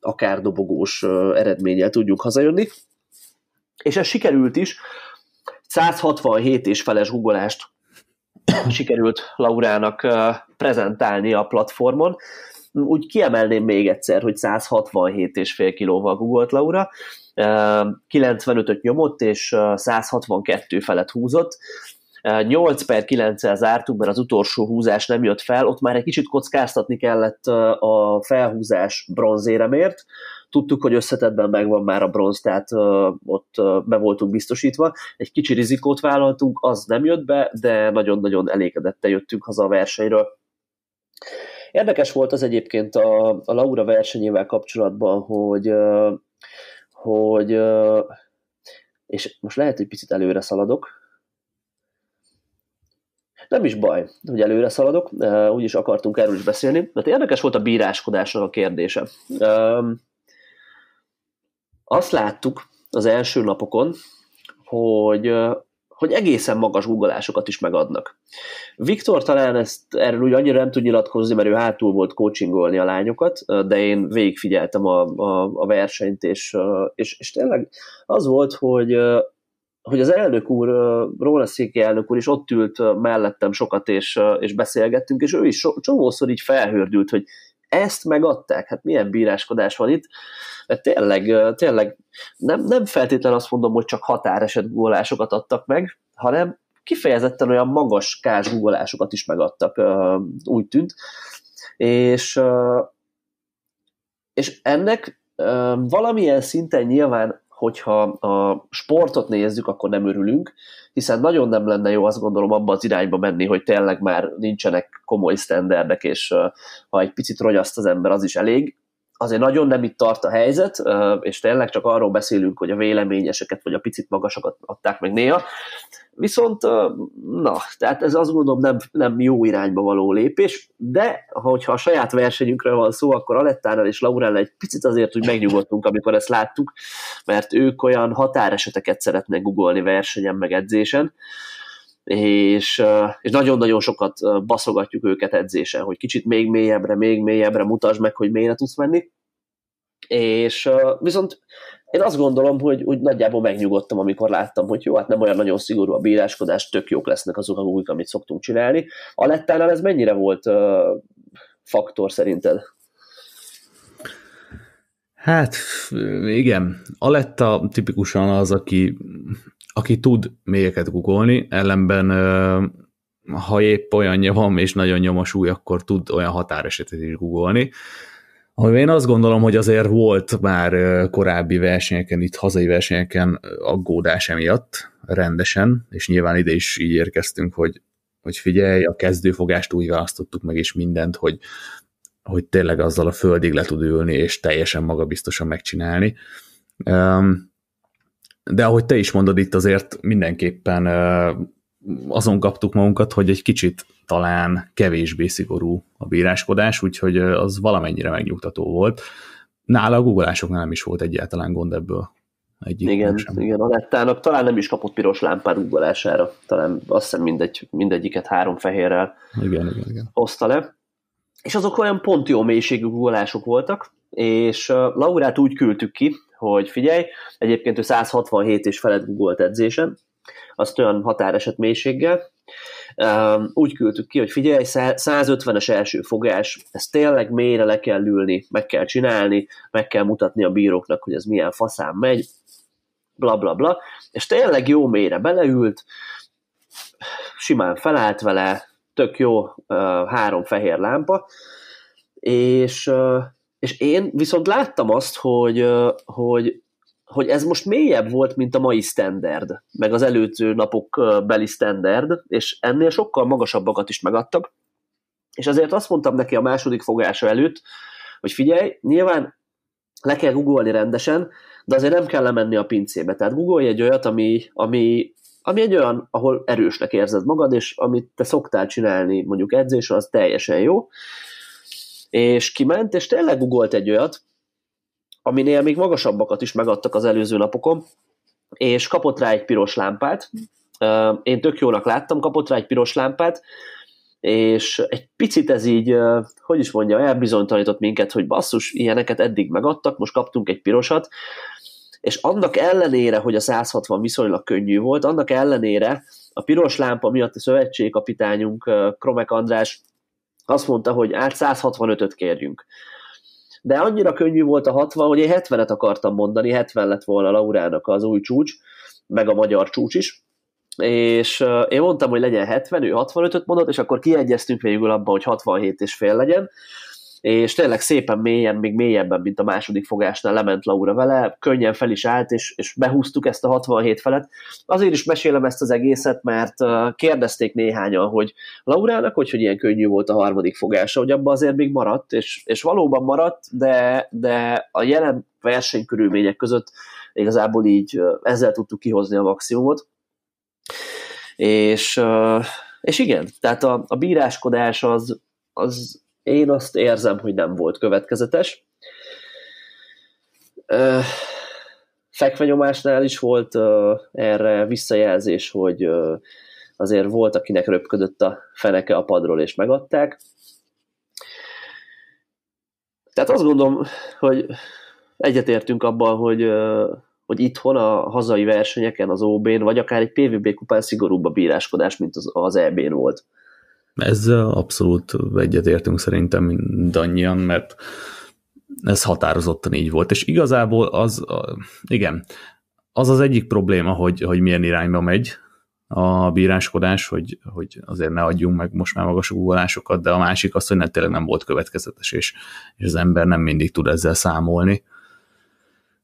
akár dobogós eredménnyel tudjuk hazajönni. És ez sikerült is, 167 és feles guggolást sikerült Laurának prezentálni a platformon. Úgy kiemelném még egyszer, hogy 167 és fél kilóval guggolt Laura, 95-öt nyomott, és 162 felett húzott, 8 per 9-el zártuk, mert az utolsó húzás nem jött fel, ott már egy kicsit kockáztatni kellett a felhúzás bronzéremért, tudtuk, hogy összetetben megvan már a bronz, tehát ott be voltunk biztosítva. Egy kicsi rizikót vállaltunk, az nem jött be, de nagyon-nagyon elégedette jöttünk haza a versenyről. Érdekes volt az egyébként a, a Laura versenyével kapcsolatban, hogy, hogy és most lehet, hogy picit előre szaladok, nem is baj, hogy előre szaladok, úgyis akartunk erről is beszélni, mert érdekes volt a bíráskodásnak a kérdése. Azt láttuk az első napokon, hogy, hogy egészen magas guggolásokat is megadnak. Viktor talán ezt erről úgy annyira nem tud nyilatkozni, mert ő hátul volt coachingolni a lányokat, de én végigfigyeltem a, a, a versenyt, és, és, és tényleg az volt, hogy hogy az elnök úr, Róla Széki elnök úr is ott ült mellettem sokat, és, és beszélgettünk, és ő is so, csomószor így felhördült, hogy ezt megadták, hát milyen bíráskodás van itt, mert tényleg, tényleg nem, nem feltétlen azt mondom, hogy csak határeset gólásokat adtak meg, hanem kifejezetten olyan magas kás gólásokat is megadtak, úgy tűnt, és, és ennek valamilyen szinten nyilván hogyha a sportot nézzük, akkor nem örülünk, hiszen nagyon nem lenne jó azt gondolom abba az irányba menni, hogy tényleg már nincsenek komoly sztenderdek, és ha egy picit rogyaszt az ember, az is elég. Azért nagyon nem itt tart a helyzet, és tényleg csak arról beszélünk, hogy a véleményeseket vagy a picit magasakat adták meg néha, Viszont, na, tehát ez azt gondolom nem, nem jó irányba való lépés, de hogyha a saját versenyünkről van szó, akkor Alettánál és Lauránál egy picit azért úgy megnyugodtunk, amikor ezt láttuk, mert ők olyan határeseteket szeretnek googolni versenyen, meg edzésen, és, és nagyon-nagyon sokat baszogatjuk őket edzésen, hogy kicsit még mélyebbre, még mélyebbre mutasd meg, hogy mélyre tudsz menni. És viszont én azt gondolom, hogy úgy nagyjából megnyugodtam, amikor láttam, hogy jó, hát nem olyan nagyon szigorú a bíráskodás, tök jók lesznek azok a újk, amit szoktunk csinálni. A lettánál ez mennyire volt uh, faktor szerinted? Hát igen, Aletta tipikusan az, aki, aki tud mélyeket googolni, ellenben ha épp olyanja van, és nagyon nyomos új, akkor tud olyan határesetet is googolni. Ahogy én azt gondolom, hogy azért volt már korábbi versenyeken, itt hazai versenyeken aggódás emiatt rendesen, és nyilván ide is így érkeztünk, hogy, hogy figyelj, a kezdőfogást úgy választottuk meg, és mindent, hogy, hogy tényleg azzal a földig le tud ülni, és teljesen magabiztosan megcsinálni. De ahogy te is mondod, itt azért mindenképpen azon kaptuk magunkat, hogy egy kicsit talán kevésbé szigorú a bíráskodás, úgyhogy az valamennyire megnyugtató volt. Nála a googolásoknál nem is volt egyáltalán gond ebből. Egyik igen, sem. igen, a nettának talán nem is kapott piros lámpát googolására, talán azt hiszem mindegy, mindegyiket három fehérrel igen, igen, igen. hozta le. És azok olyan pont jó mélységű googolások voltak, és Laurát úgy küldtük ki, hogy figyelj, egyébként ő 167 és felett googolt edzésen, azt olyan határeset mélységgel, úgy küldtük ki, hogy figyelj, 150-es első fogás, ezt tényleg mélyre le kell ülni, meg kell csinálni, meg kell mutatni a bíróknak, hogy ez milyen faszán megy, bla bla bla, és tényleg jó mélyre beleült, simán felállt vele, tök jó, három fehér lámpa, és, és én viszont láttam azt, hogy, hogy hogy ez most mélyebb volt, mint a mai standard, meg az előző napok beli standard, és ennél sokkal magasabbakat is megadtak, és azért azt mondtam neki a második fogása előtt, hogy figyelj, nyilván le kell googolni rendesen, de azért nem kell lemenni a pincébe. Tehát googolj egy olyat, ami, ami, ami egy olyan, ahol erősnek érzed magad, és amit te szoktál csinálni mondjuk edzésre, az teljesen jó. És kiment, és tényleg googolt egy olyat, aminél még magasabbakat is megadtak az előző napokon, és kapott rá egy piros lámpát. Én tök jónak láttam, kapott rá egy piros lámpát, és egy picit ez így, hogy is mondja, elbizonytalanított minket, hogy basszus, ilyeneket eddig megadtak, most kaptunk egy pirosat, és annak ellenére, hogy a 160 viszonylag könnyű volt, annak ellenére a piros lámpa miatt a szövetségkapitányunk, Kromek András azt mondta, hogy át 165-öt kérjünk. De annyira könnyű volt a 60, hogy én 70-et akartam mondani, 70 lett volna Laurának az új csúcs, meg a magyar csúcs is, és én mondtam, hogy legyen 70, ő 65-öt mondott, és akkor kiegyeztünk végül abban, hogy 67 és fél legyen, és tényleg szépen mélyen, még mélyebben, mint a második fogásnál lement Laura vele, könnyen fel is állt, és, és behúztuk ezt a 67 felet. Azért is mesélem ezt az egészet, mert kérdezték néhányan, hogy Laurának, hogy, hogy ilyen könnyű volt a harmadik fogása, hogy abban azért még maradt, és, és valóban maradt, de, de a jelen versenykörülmények között igazából így ezzel tudtuk kihozni a maximumot. És, és igen, tehát a, a bíráskodás az, az én azt érzem, hogy nem volt következetes. Fekvenyomásnál is volt erre visszajelzés, hogy azért volt, akinek röpködött a feneke a padról, és megadták. Tehát azt gondolom, hogy egyetértünk abban, hogy, hogy itthon a hazai versenyeken, az OB-n, vagy akár egy PVB kupán szigorúbb a bíráskodás, mint az, az EB-n volt. Ezzel abszolút egyetértünk szerintem mindannyian, mert ez határozottan így volt. És igazából az, igen, az az egyik probléma, hogy, hogy milyen irányba megy a bíráskodás, hogy, hogy azért ne adjunk meg most már magas ugólásokat, de a másik az, hogy ne, tényleg nem volt következetes, és, és az ember nem mindig tud ezzel számolni,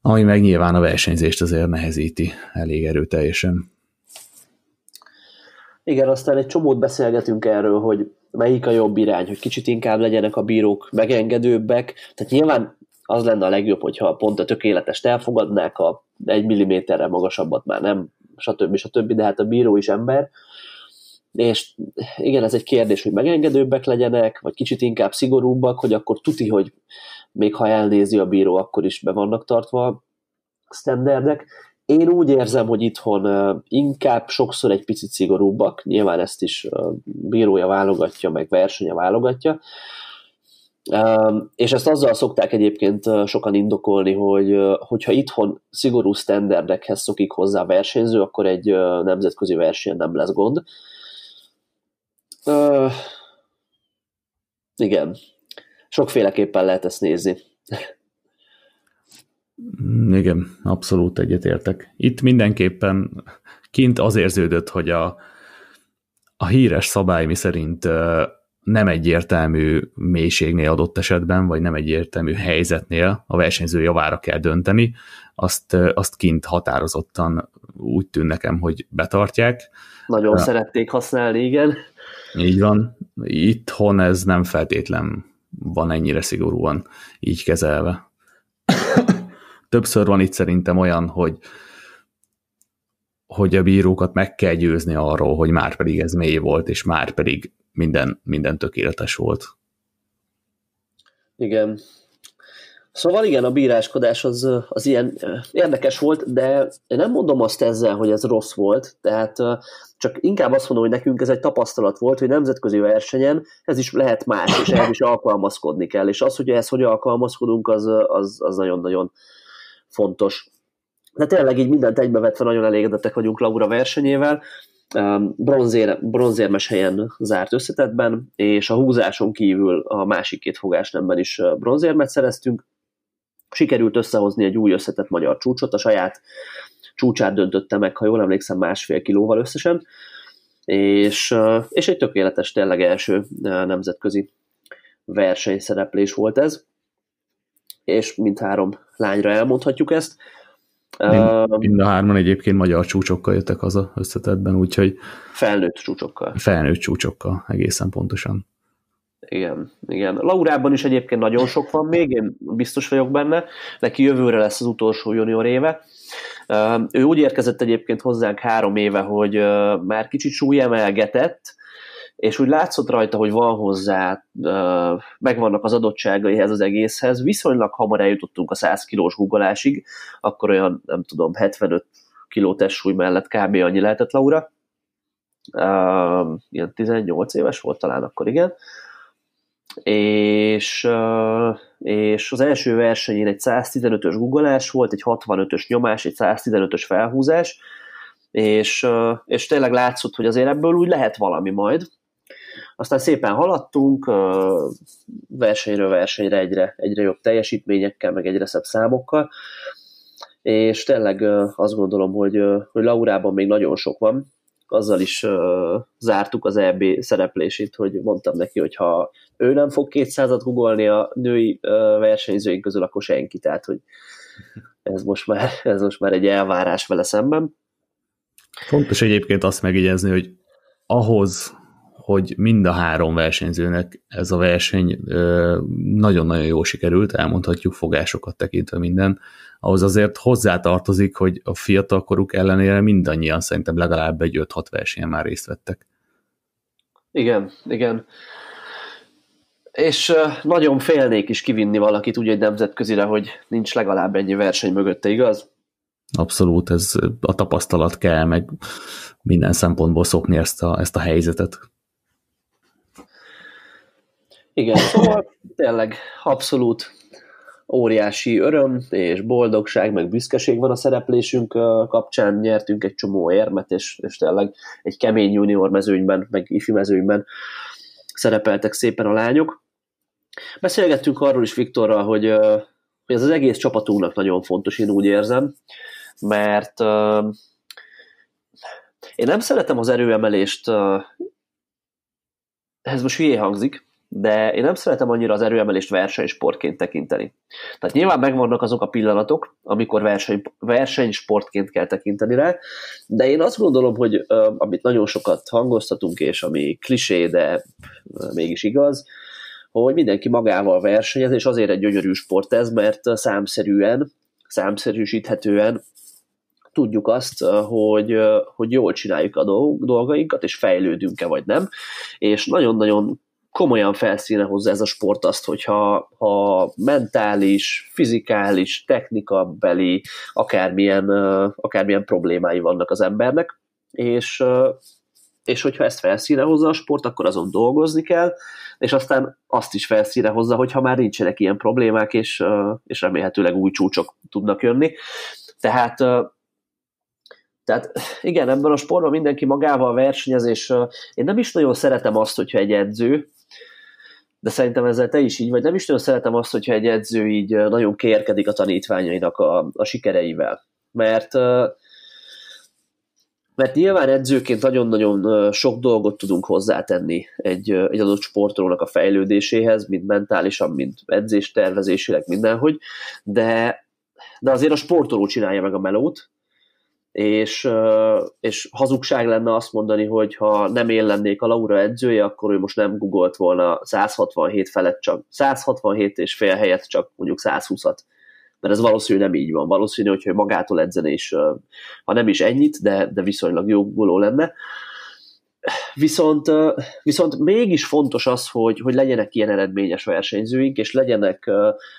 ami meg nyilván a versenyzést azért nehezíti elég erőteljesen. Igen, aztán egy csomót beszélgetünk erről, hogy melyik a jobb irány, hogy kicsit inkább legyenek a bírók megengedőbbek. Tehát nyilván az lenne a legjobb, hogyha pont a tökéletest elfogadnák, a egy milliméterre magasabbat már nem, stb. stb. De hát a bíró is ember. És igen, ez egy kérdés, hogy megengedőbbek legyenek, vagy kicsit inkább szigorúbbak, hogy akkor tuti, hogy még ha elnézi a bíró, akkor is be vannak tartva standardek. Én úgy érzem, hogy itthon inkább sokszor egy picit szigorúbbak, nyilván ezt is bírója válogatja, meg versenye válogatja, És ezt azzal szokták egyébként sokan indokolni, hogy hogyha itthon szigorú standardekhez szokik hozzá a versenyző, akkor egy nemzetközi verseny nem lesz gond. Igen, sokféleképpen lehet ezt nézni. Mm, igen, abszolút egyetértek. Itt mindenképpen kint az érződött, hogy a, a híres szabály mi szerint nem egyértelmű mélységnél adott esetben, vagy nem egyértelmű helyzetnél a versenyző javára kell dönteni, azt, azt kint határozottan úgy tűn nekem, hogy betartják. Nagyon uh, szerették használni, igen. Így van. Itthon ez nem feltétlen van ennyire szigorúan így kezelve. Többször van itt szerintem olyan, hogy hogy a bírókat meg kell győzni arról, hogy már pedig ez mély volt, és már pedig minden, minden tökéletes volt. Igen. Szóval igen, a bíráskodás az, az ilyen érdekes volt, de én nem mondom azt ezzel, hogy ez rossz volt, tehát csak inkább azt mondom, hogy nekünk ez egy tapasztalat volt, hogy nemzetközi versenyen ez is lehet más, és ehhez is alkalmazkodni kell, és az, hogy ehhez hogy alkalmazkodunk, az, az, az nagyon-nagyon fontos. De tényleg így mindent egybevetve nagyon elégedettek vagyunk Laura versenyével, bronzér, bronzérmes helyen zárt összetetben, és a húzáson kívül a másik két fogásnemben is bronzérmet szereztünk. Sikerült összehozni egy új összetett magyar csúcsot, a saját csúcsát döntötte meg, ha jól emlékszem, másfél kilóval összesen, és, és egy tökéletes, tényleg első nemzetközi versenyszereplés volt ez, és mindhárom lányra elmondhatjuk ezt. Mind, mind a hárman egyébként magyar csúcsokkal jöttek haza összetetben, úgyhogy... Felnőtt csúcsokkal. Felnőtt csúcsokkal, egészen pontosan. Igen, igen. Laurában is egyébként nagyon sok van még, én biztos vagyok benne. Neki jövőre lesz az utolsó junior éve. Ő úgy érkezett egyébként hozzánk három éve, hogy már kicsit súlyemelgetett, és úgy látszott rajta, hogy van hozzá, megvannak az adottságai ehhez az egészhez. Viszonylag hamar eljutottunk a 100 kilós guggolásig, akkor olyan, nem tudom, 75 kiló testsúly mellett kb. annyi lehetett Laura. ilyen 18 éves volt talán akkor, igen. És, és az első versenyén egy 115-ös guggolás volt, egy 65-ös nyomás, egy 115-ös felhúzás, és, és tényleg látszott, hogy azért ebből úgy lehet valami majd, aztán szépen haladtunk, versenyről versenyre egyre, egyre jobb teljesítményekkel, meg egyre szebb számokkal, és tényleg azt gondolom, hogy, hogy Laurában még nagyon sok van, azzal is uh, zártuk az EB szereplését, hogy mondtam neki, hogy ha ő nem fog 200-at googolni a női uh, versenyzőink közül, akkor senki, tehát hogy ez most már, ez most már egy elvárás vele szemben. Fontos egyébként azt megjegyezni, hogy ahhoz, hogy mind a három versenyzőnek ez a verseny nagyon-nagyon jó sikerült, elmondhatjuk fogásokat tekintve minden, ahhoz azért hozzátartozik, hogy a fiatalkoruk ellenére mindannyian szerintem legalább egy 5-6 versenyen már részt vettek. Igen, igen. És nagyon félnék is kivinni valakit úgy egy nemzetközire, hogy nincs legalább ennyi verseny mögötte, igaz? Abszolút, ez a tapasztalat kell, meg minden szempontból szokni ezt a, ezt a helyzetet. Igen, szóval tényleg abszolút óriási öröm és boldogság, meg büszkeség van a szereplésünk kapcsán, nyertünk egy csomó érmet, és, és tényleg egy kemény junior mezőnyben, meg ifi mezőnyben szerepeltek szépen a lányok. Beszélgettünk arról is Viktorral, hogy, hogy ez az egész csapatunknak nagyon fontos, én úgy érzem, mert én nem szeretem az erőemelést, ez most hülyé hangzik, de én nem szeretem annyira az erőemelést versenysportként tekinteni. Tehát nyilván megvannak azok a pillanatok, amikor verseny, versenysportként kell tekinteni rá, de én azt gondolom, hogy amit nagyon sokat hangoztatunk, és ami klisé, de mégis igaz, hogy mindenki magával versenyez, és azért egy gyönyörű sport ez, mert számszerűen, számszerűsíthetően tudjuk azt, hogy, hogy jól csináljuk a dolgainkat, és fejlődünk-e vagy nem, és nagyon-nagyon komolyan felszíne hozzá ez a sport azt, hogyha ha mentális, fizikális, technikabeli, akármilyen, akármilyen problémái vannak az embernek, és, és hogyha ezt felszíne hozza a sport, akkor azon dolgozni kell, és aztán azt is felszíne hozza, hogyha már nincsenek ilyen problémák, és, és remélhetőleg új csúcsok tudnak jönni. Tehát tehát igen, ebben a sportban mindenki magával versenyez, és én nem is nagyon szeretem azt, hogyha egy edző, de szerintem ezzel te is így vagy, nem is nagyon szeretem azt, hogyha egy edző így nagyon kérkedik a tanítványainak a, a sikereivel. Mert mert nyilván edzőként nagyon-nagyon sok dolgot tudunk hozzátenni egy, egy adott sportolónak a fejlődéséhez, mind mentálisan, mind edzéstervezésileg, mindenhogy, de, de azért a sportoló csinálja meg a melót, és, és hazugság lenne azt mondani, hogy ha nem én lennék a Laura edzője, akkor ő most nem googolt volna 167 felett csak 167 és fél helyett csak mondjuk 120-at. Mert ez valószínűleg nem így van. Valószínű, hogyha magától edzene is, ha nem is ennyit, de, de viszonylag jó googoló lenne. Viszont, viszont mégis fontos az, hogy, hogy legyenek ilyen eredményes versenyzőink, és legyenek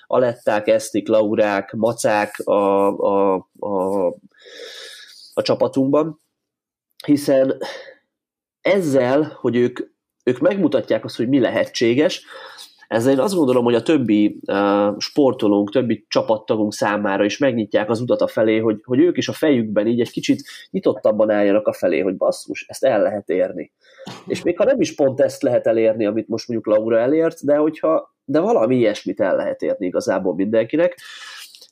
aletták, esztik, laurák, macák a, a, a a csapatunkban, hiszen ezzel, hogy ők, ők megmutatják azt, hogy mi lehetséges, ezzel én azt gondolom, hogy a többi sportolónk, többi csapattagunk számára is megnyitják az utat a felé, hogy, hogy ők is a fejükben így egy kicsit nyitottabban álljanak a felé, hogy basszus, ezt el lehet érni. És még ha nem is pont ezt lehet elérni, amit most mondjuk Laura elért, de hogyha de valami ilyesmit el lehet érni igazából mindenkinek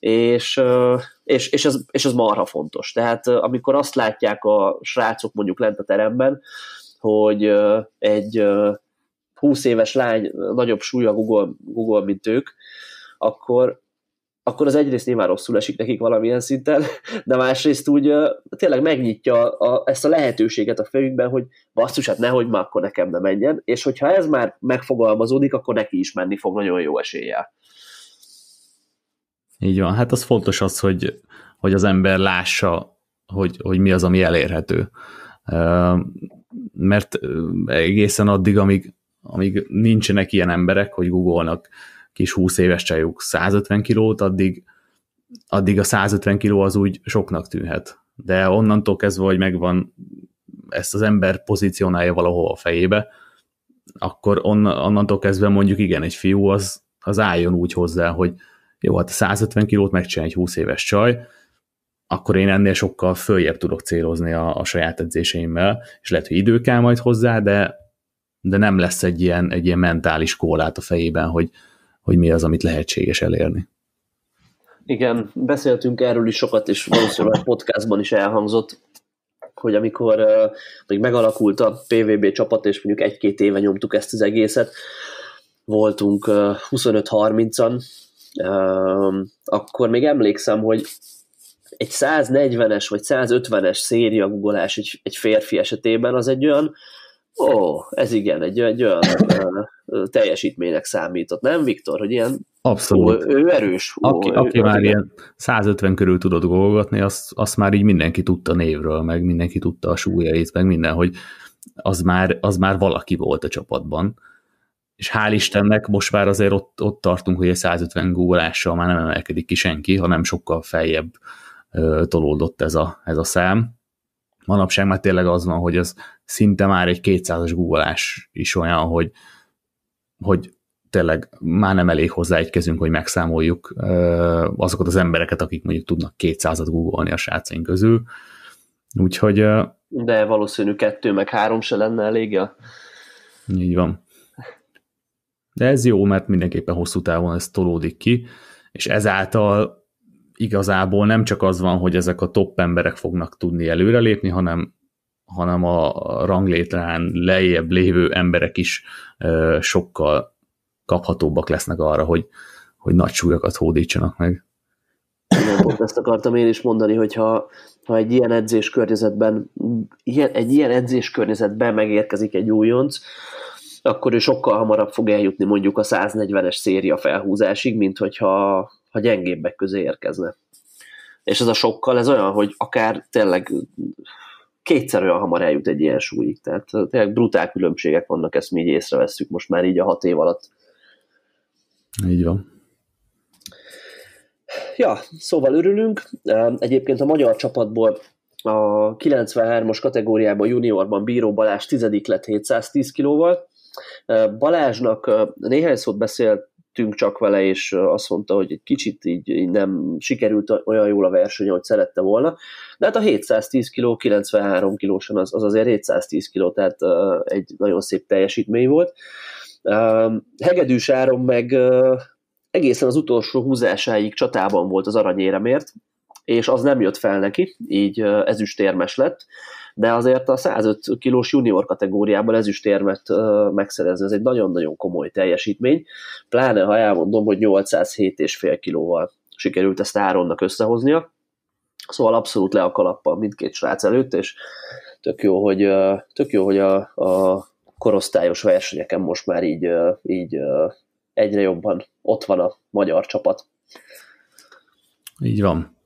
és, és, és, ez, és ez marha fontos. Tehát amikor azt látják a srácok mondjuk lent a teremben, hogy egy 20 éves lány nagyobb súlya Google, Google mint ők, akkor, akkor az egyrészt nyilván rosszul esik nekik valamilyen szinten, de másrészt úgy tényleg megnyitja a, ezt a lehetőséget a fejükben, hogy basszus, hát nehogy már akkor nekem ne menjen, és hogyha ez már megfogalmazódik, akkor neki is menni fog nagyon jó eséllyel. Így van, hát az fontos az, hogy, hogy az ember lássa, hogy, hogy mi az, ami elérhető. Mert egészen addig, amíg, amíg nincsenek ilyen emberek, hogy googolnak kis 20 éves csajuk 150 kilót, addig, addig a 150 kiló az úgy soknak tűnhet. De onnantól kezdve, hogy megvan ezt az ember pozícionálja valahol a fejébe, akkor onnantól kezdve mondjuk igen, egy fiú az, az álljon úgy hozzá, hogy, jó, hát a 150 kilót megcsinál egy 20 éves csaj, akkor én ennél sokkal följebb tudok célozni a, a saját edzéseimmel, és lehet, hogy idő kell majd hozzá, de, de nem lesz egy ilyen, egy ilyen mentális kólát a fejében, hogy, hogy mi az, amit lehetséges elérni. Igen, beszéltünk erről is sokat, és valószínűleg a podcastban is elhangzott, hogy amikor még megalakult a PVB csapat, és mondjuk egy-két éve nyomtuk ezt az egészet, voltunk uh, 25-30-an, akkor még emlékszem, hogy egy 140-es vagy 150-es széria googolás egy, egy férfi esetében az egy olyan, ó, ez igen, egy, egy olyan uh, teljesítménynek számított, nem Viktor, hogy ilyen Abszolút. Ó, ő erős. Ó, aki, ő, aki már ilyen 150 körül tudott golgatni, azt, azt már így mindenki tudta névről, meg mindenki tudta a súlyait, meg minden, hogy az már, az már valaki volt a csapatban és hál' Istennek most már azért ott, ott tartunk, hogy egy 150 gólással már nem emelkedik ki senki, hanem sokkal feljebb ö, tolódott ez a, ez a szám. Manapság már tényleg az van, hogy ez szinte már egy 200-as gólás is olyan, hogy, hogy tényleg már nem elég hozzá egy kezünk, hogy megszámoljuk ö, azokat az embereket, akik mondjuk tudnak 200-at googolni a srácaink közül. Úgyhogy... Ö, De valószínű kettő meg három se lenne elég. Így van. De ez jó, mert mindenképpen hosszú távon ez tolódik ki, és ezáltal igazából nem csak az van, hogy ezek a top emberek fognak tudni előrelépni, hanem, hanem a ranglétrán lejjebb lévő emberek is ö, sokkal kaphatóbbak lesznek arra, hogy, hogy nagy súlyokat hódítsanak meg. Igen, pont ezt akartam én is mondani, hogyha ha egy ilyen edzés környezetben, ilyen, egy ilyen edzés környezetben megérkezik egy újonc, akkor ő sokkal hamarabb fog eljutni mondjuk a 140-es széria felhúzásig, mint hogyha ha gyengébbek közé érkezne. És ez a sokkal, ez olyan, hogy akár tényleg kétszer olyan hamar eljut egy ilyen súlyig. Tehát tényleg brutál különbségek vannak, ezt mi így észreveszünk most már így a hat év alatt. Így van. Ja, szóval örülünk. Egyébként a magyar csapatból a 93-as kategóriában juniorban Bíró Balázs tizedik lett 710 kilóval. Balázsnak néhány szót beszéltünk csak vele, és azt mondta, hogy egy kicsit így, nem sikerült olyan jól a verseny, ahogy szerette volna. De hát a 710 kg 93 kilósan az, az azért 710 kg, tehát egy nagyon szép teljesítmény volt. Hegedűs Áron meg egészen az utolsó húzásáig csatában volt az aranyéremért, és az nem jött fel neki, így ezüstérmes lett, de azért a 105 kilós junior kategóriában ezüstérmet megszerezni, ez egy nagyon-nagyon komoly teljesítmény, pláne ha elmondom, hogy 807,5 kilóval sikerült ezt Áronnak összehoznia, szóval abszolút le a kalappal mindkét srác előtt, és tök jó, hogy, tök jó, hogy a, a korosztályos versenyeken most már így, így egyre jobban ott van a magyar csapat. Így van.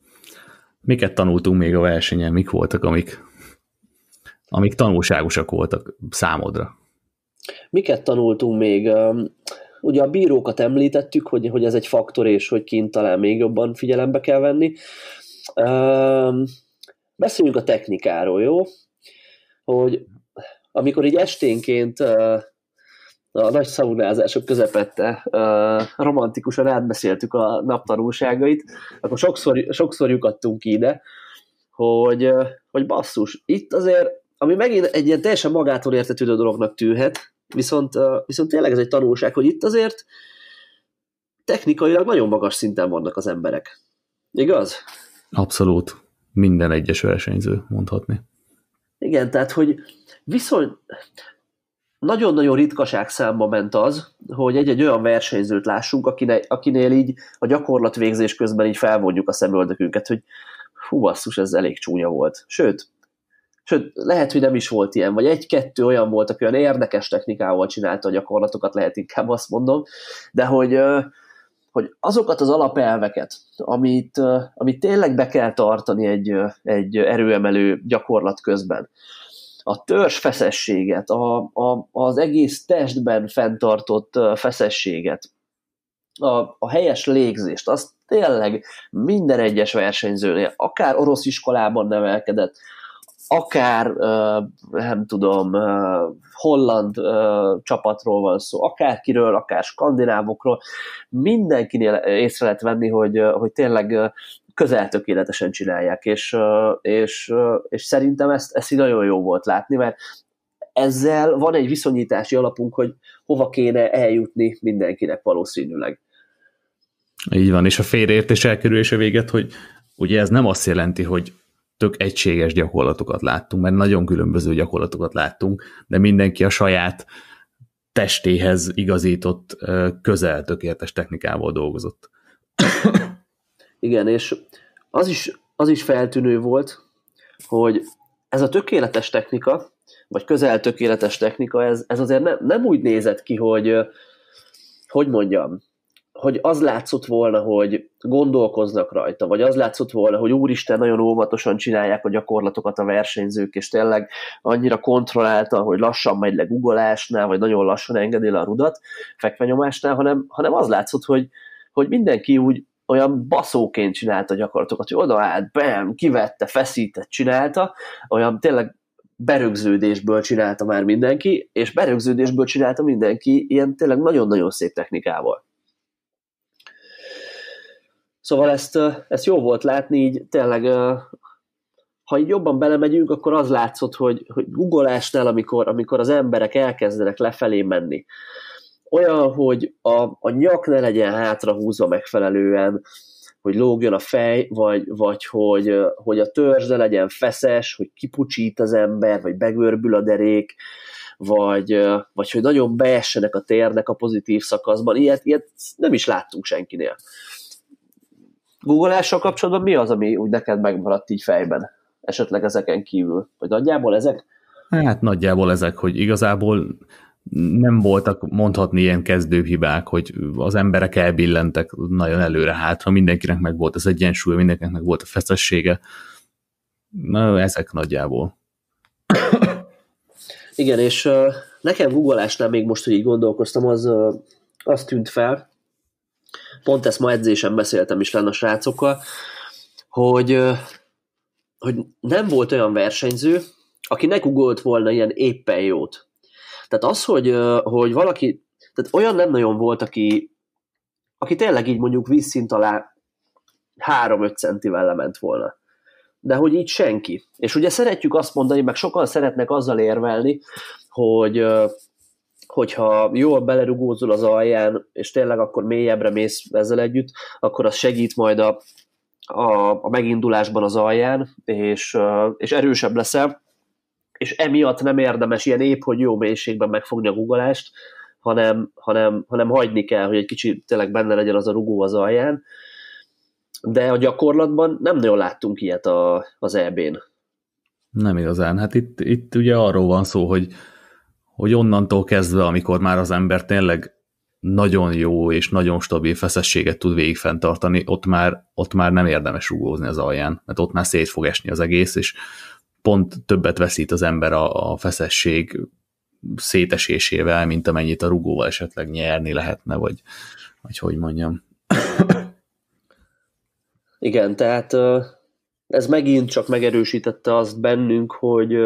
Miket tanultunk még a versenyen? Mik voltak, amik, amik tanulságosak voltak számodra? Miket tanultunk még? Ugye a bírókat említettük, hogy, hogy ez egy faktor, és hogy kint talán még jobban figyelembe kell venni. Beszéljünk a technikáról, jó? Hogy amikor így esténként a nagy szaunázások közepette romantikusan átbeszéltük a naptanulságait, akkor sokszor, sokszor lyukadtunk ide, hogy, hogy basszus, itt azért, ami megint egy ilyen teljesen magától értetődő dolognak tűnhet, viszont, viszont tényleg ez egy tanulság, hogy itt azért technikailag nagyon magas szinten vannak az emberek. Igaz? Abszolút. Minden egyes versenyző, mondhatni. Igen, tehát, hogy viszony, nagyon-nagyon ritkaság számba ment az, hogy egy-egy olyan versenyzőt lássunk, akinél, akinél így a gyakorlatvégzés közben így felvonjuk a szemöldökünket, hogy hú basszus, ez elég csúnya volt. Sőt, sőt, lehet, hogy nem is volt ilyen, vagy egy-kettő olyan volt, aki olyan érdekes technikával csinálta a gyakorlatokat, lehet inkább azt mondom, de hogy, hogy azokat az alapelveket, amit, amit tényleg be kell tartani egy, egy erőemelő gyakorlat közben, a törzs feszességet, a, a, az egész testben fenntartott feszességet, a, a helyes légzést, azt tényleg minden egyes versenyzőnél, akár orosz iskolában nevelkedett, akár, nem tudom, holland csapatról van szó, akárkiről, akár skandinávokról, mindenkinél észre lehet venni, hogy, hogy tényleg közel tökéletesen csinálják, és, és, és szerintem ezt, ezt így nagyon jó volt látni, mert ezzel van egy viszonyítási alapunk, hogy hova kéne eljutni mindenkinek valószínűleg. Így van, és a félreértés elkerülése véget, hogy ugye ez nem azt jelenti, hogy tök egységes gyakorlatokat láttunk, mert nagyon különböző gyakorlatokat láttunk, de mindenki a saját testéhez igazított, közel tökéletes technikával dolgozott. Igen, és az is, az is feltűnő volt, hogy ez a tökéletes technika, vagy közel tökéletes technika, ez, ez azért nem, nem úgy nézett ki, hogy hogy mondjam, hogy az látszott volna, hogy gondolkoznak rajta, vagy az látszott volna, hogy úristen, nagyon óvatosan csinálják a gyakorlatokat a versenyzők, és tényleg annyira kontrollálta, hogy lassan megy le guggolásnál, vagy nagyon lassan engedi le a rudat fekvenyomásnál, hanem, hanem az látszott, hogy, hogy mindenki úgy olyan baszóként csinálta a gyakorlatokat, hogy odaállt, bam, kivette, feszített, csinálta, olyan tényleg berögződésből csinálta már mindenki, és berögződésből csinálta mindenki ilyen tényleg nagyon-nagyon szép technikával. Szóval ezt, ezt jó volt látni, így tényleg, ha így jobban belemegyünk, akkor az látszott, hogy, hogy googolásnál, amikor, amikor az emberek elkezdenek lefelé menni, olyan, hogy a, a nyak ne legyen hátrahúzva megfelelően, hogy lógjon a fej, vagy, vagy hogy, hogy a törzs ne legyen feszes, hogy kipucsít az ember, vagy begörbül a derék, vagy, vagy hogy nagyon beessenek a térnek a pozitív szakaszban. Ilyet, ilyet nem is láttunk senkinél. Google-ással kapcsolatban mi az, ami úgy neked megmaradt így fejben? Esetleg ezeken kívül? Vagy nagyjából ezek? Hát nagyjából ezek, hogy igazából nem voltak mondhatni ilyen kezdőhibák, hogy az emberek elbillentek nagyon előre hátra, mindenkinek meg volt az egyensúly, mindenkinek meg volt a feszessége. Na, ezek nagyjából. Igen, és uh, nekem googolásnál még most, hogy így gondolkoztam, az, uh, az tűnt fel, pont ezt ma edzésen beszéltem is lenne a srácokkal, hogy, hogy nem volt olyan versenyző, aki ne googlt volna ilyen éppen jót. Tehát az, hogy, hogy valaki, tehát olyan nem nagyon volt, aki, aki tényleg így mondjuk vízszint alá 3-5 centivel lement volna. De hogy így senki. És ugye szeretjük azt mondani, meg sokan szeretnek azzal érvelni, hogy hogyha jól belerugózol az alján, és tényleg akkor mélyebbre mész ezzel együtt, akkor az segít majd a, a, a megindulásban az alján, és, és erősebb leszel, és emiatt nem érdemes ilyen épp, hogy jó mélységben megfogni a guggolást, hanem, hanem, hanem hagyni kell, hogy egy kicsit tényleg benne legyen az a rugó az alján, de a gyakorlatban nem nagyon láttunk ilyet a, az EB-n. Nem igazán. Hát itt, itt ugye arról van szó, hogy, hogy onnantól kezdve, amikor már az ember tényleg nagyon jó és nagyon stabil feszességet tud végig fenntartani, ott már, ott már nem érdemes rugózni az alján, mert ott már szét fog esni az egész, és pont többet veszít az ember a, a feszesség szétesésével, mint amennyit a rugóval esetleg nyerni lehetne, vagy, vagy hogy mondjam. Igen, tehát ez megint csak megerősítette azt bennünk, hogy,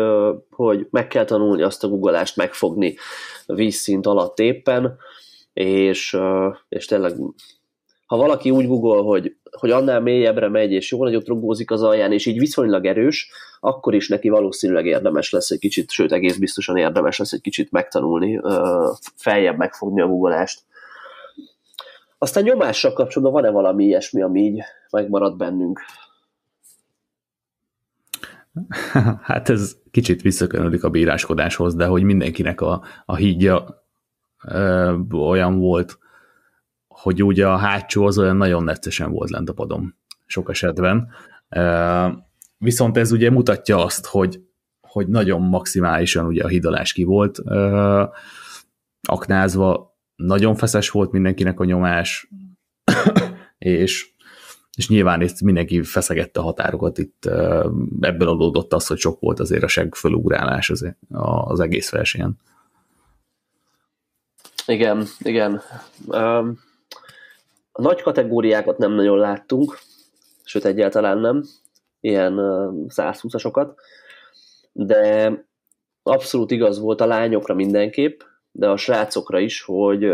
hogy meg kell tanulni azt a guggolást megfogni vízszint alatt éppen, és, és tényleg ha valaki úgy googol, hogy, hogy annál mélyebbre megy, és jó nagyot rugózik az alján, és így viszonylag erős, akkor is neki valószínűleg érdemes lesz egy kicsit, sőt egész biztosan érdemes lesz egy kicsit megtanulni, feljebb megfogni a guggolást. Aztán nyomással kapcsolatban van-e valami ilyesmi, ami így megmarad bennünk? Hát ez kicsit visszakanyarodik a bíráskodáshoz, de hogy mindenkinek a, a hídja ö, olyan volt, hogy ugye a hátsó az olyan nagyon neccesen volt lent a padom sok esetben. Ö, viszont ez ugye mutatja azt, hogy, hogy nagyon maximálisan ugye a hidalás ki volt ö, aknázva, nagyon feszes volt mindenkinek a nyomás, és és nyilván itt mindenki feszegette a határokat, itt ebből adódott az, hogy sok volt azért a seg fölugrálás az, az egész versenyen. Igen, igen. A nagy kategóriákat nem nagyon láttunk, sőt egyáltalán nem, ilyen 120-asokat, de abszolút igaz volt a lányokra mindenképp, de a srácokra is, hogy,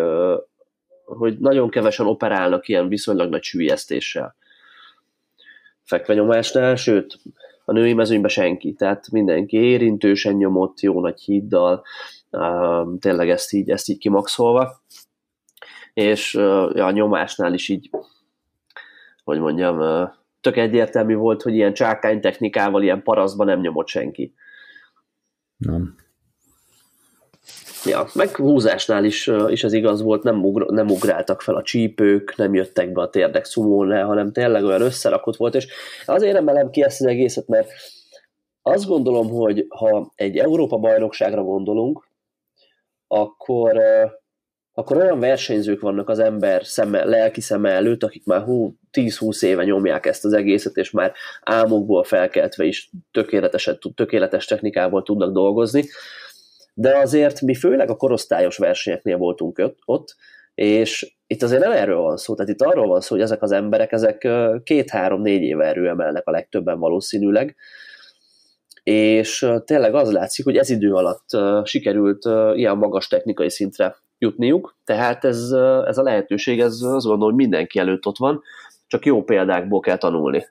hogy nagyon kevesen operálnak ilyen viszonylag nagy sűjesztéssel fekvenyomásnál, sőt, a női mezőnyben senki, tehát mindenki érintősen nyomott, jó nagy híddal, tényleg ezt így, ezt így kimaxolva, és ja, a nyomásnál is így, hogy mondjam, tök egyértelmű volt, hogy ilyen csákány technikával, ilyen paraszban nem nyomott senki. Nem. Ja, meg húzásnál is, is ez igaz volt, nem, ugr, nem ugráltak fel a csípők, nem jöttek be a térdek szumón hanem tényleg olyan összerakott volt, és azért emelem ki ezt az egészet, mert azt gondolom, hogy ha egy Európa bajnokságra gondolunk, akkor, akkor olyan versenyzők vannak az ember szeme, lelki szeme előtt, akik már 10-20 éve nyomják ezt az egészet, és már álmokból felkeltve is tökéletesen, tökéletes technikával tudnak dolgozni, de azért mi főleg a korosztályos versenyeknél voltunk ott, és itt azért nem erről van szó, tehát itt arról van szó, hogy ezek az emberek, ezek két-három-négy éve erőemelnek a legtöbben valószínűleg, és tényleg az látszik, hogy ez idő alatt sikerült ilyen magas technikai szintre jutniuk, tehát ez, ez a lehetőség, ez azt gondolom, hogy mindenki előtt ott van, csak jó példákból kell tanulni.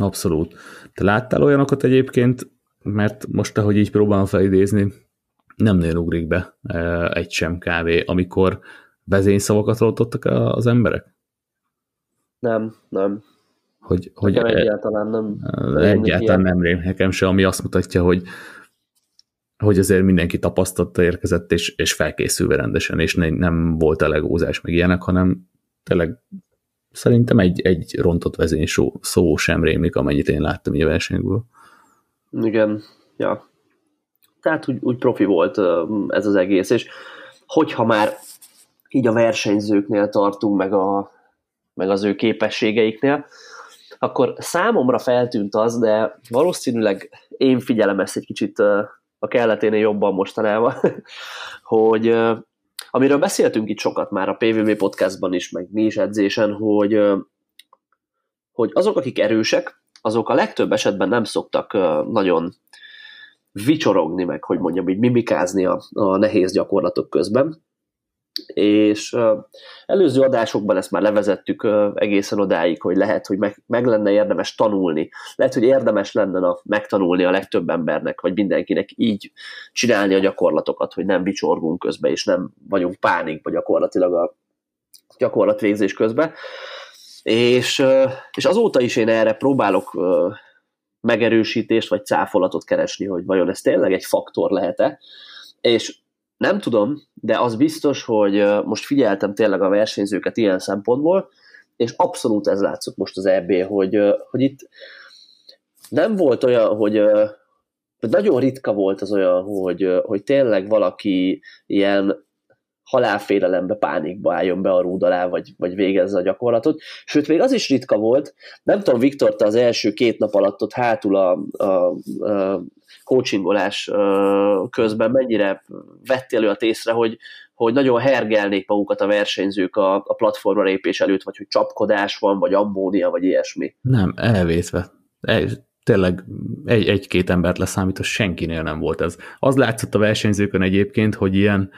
Abszolút. Te láttál olyanokat egyébként, mert most, ahogy így próbálom felidézni, nem nagyon ugrik be e, egy sem kávé, amikor vezényszavakat rontottak az emberek? Nem, nem. Hogy, hogy nekem egyáltalán nem. E, egyáltalán nem rém, nekem se, ami azt mutatja, hogy hogy azért mindenki tapasztalta érkezett, és, és felkészülve rendesen, és ne, nem volt a legózás meg ilyenek, hanem tényleg szerintem egy, egy rontott vezény szó, szó sem rémlik, amennyit én láttam a versenyből. Igen, ja. Tehát úgy, úgy profi volt ez az egész, és hogyha már így a versenyzőknél tartunk, meg, a, meg az ő képességeiknél, akkor számomra feltűnt az, de valószínűleg én figyelem ezt egy kicsit a kelleténél jobban mostanában, hogy amiről beszéltünk itt sokat már a PVB podcastban is, meg mi is edzésen, hogy, hogy azok, akik erősek, azok a legtöbb esetben nem szoktak nagyon vicsorogni meg, hogy mondjam, így mimikázni a, a nehéz gyakorlatok közben. És előző adásokban ezt már levezettük egészen odáig, hogy lehet, hogy meg, meg lenne érdemes tanulni. Lehet, hogy érdemes lenne a, megtanulni a legtöbb embernek, vagy mindenkinek így csinálni a gyakorlatokat, hogy nem vicsorgunk közben, és nem vagyunk pánikba gyakorlatilag a gyakorlatvégzés közben. És, és azóta is én erre próbálok megerősítést vagy cáfolatot keresni, hogy vajon ez tényleg egy faktor lehet-e. És nem tudom, de az biztos, hogy most figyeltem tényleg a versenyzőket ilyen szempontból, és abszolút ez látszott most az EB, hogy, hogy itt nem volt olyan, hogy nagyon ritka volt az olyan, hogy, hogy tényleg valaki ilyen halálfélelembe, pánikba álljon be a rúd alá, vagy, vagy végezze a gyakorlatot. Sőt, még az is ritka volt, nem tudom, Viktor, te az első két nap alatt ott hátul a, a, a coachingolás közben mennyire vettél olyat észre, hogy, hogy nagyon hergelnék magukat a versenyzők a, a platformra lépés előtt, vagy hogy csapkodás van, vagy ammónia, vagy ilyesmi. Nem, elvészve. tényleg egy, egy-két embert leszámítva senkinél nem volt ez. Az látszott a versenyzőkön egyébként, hogy ilyen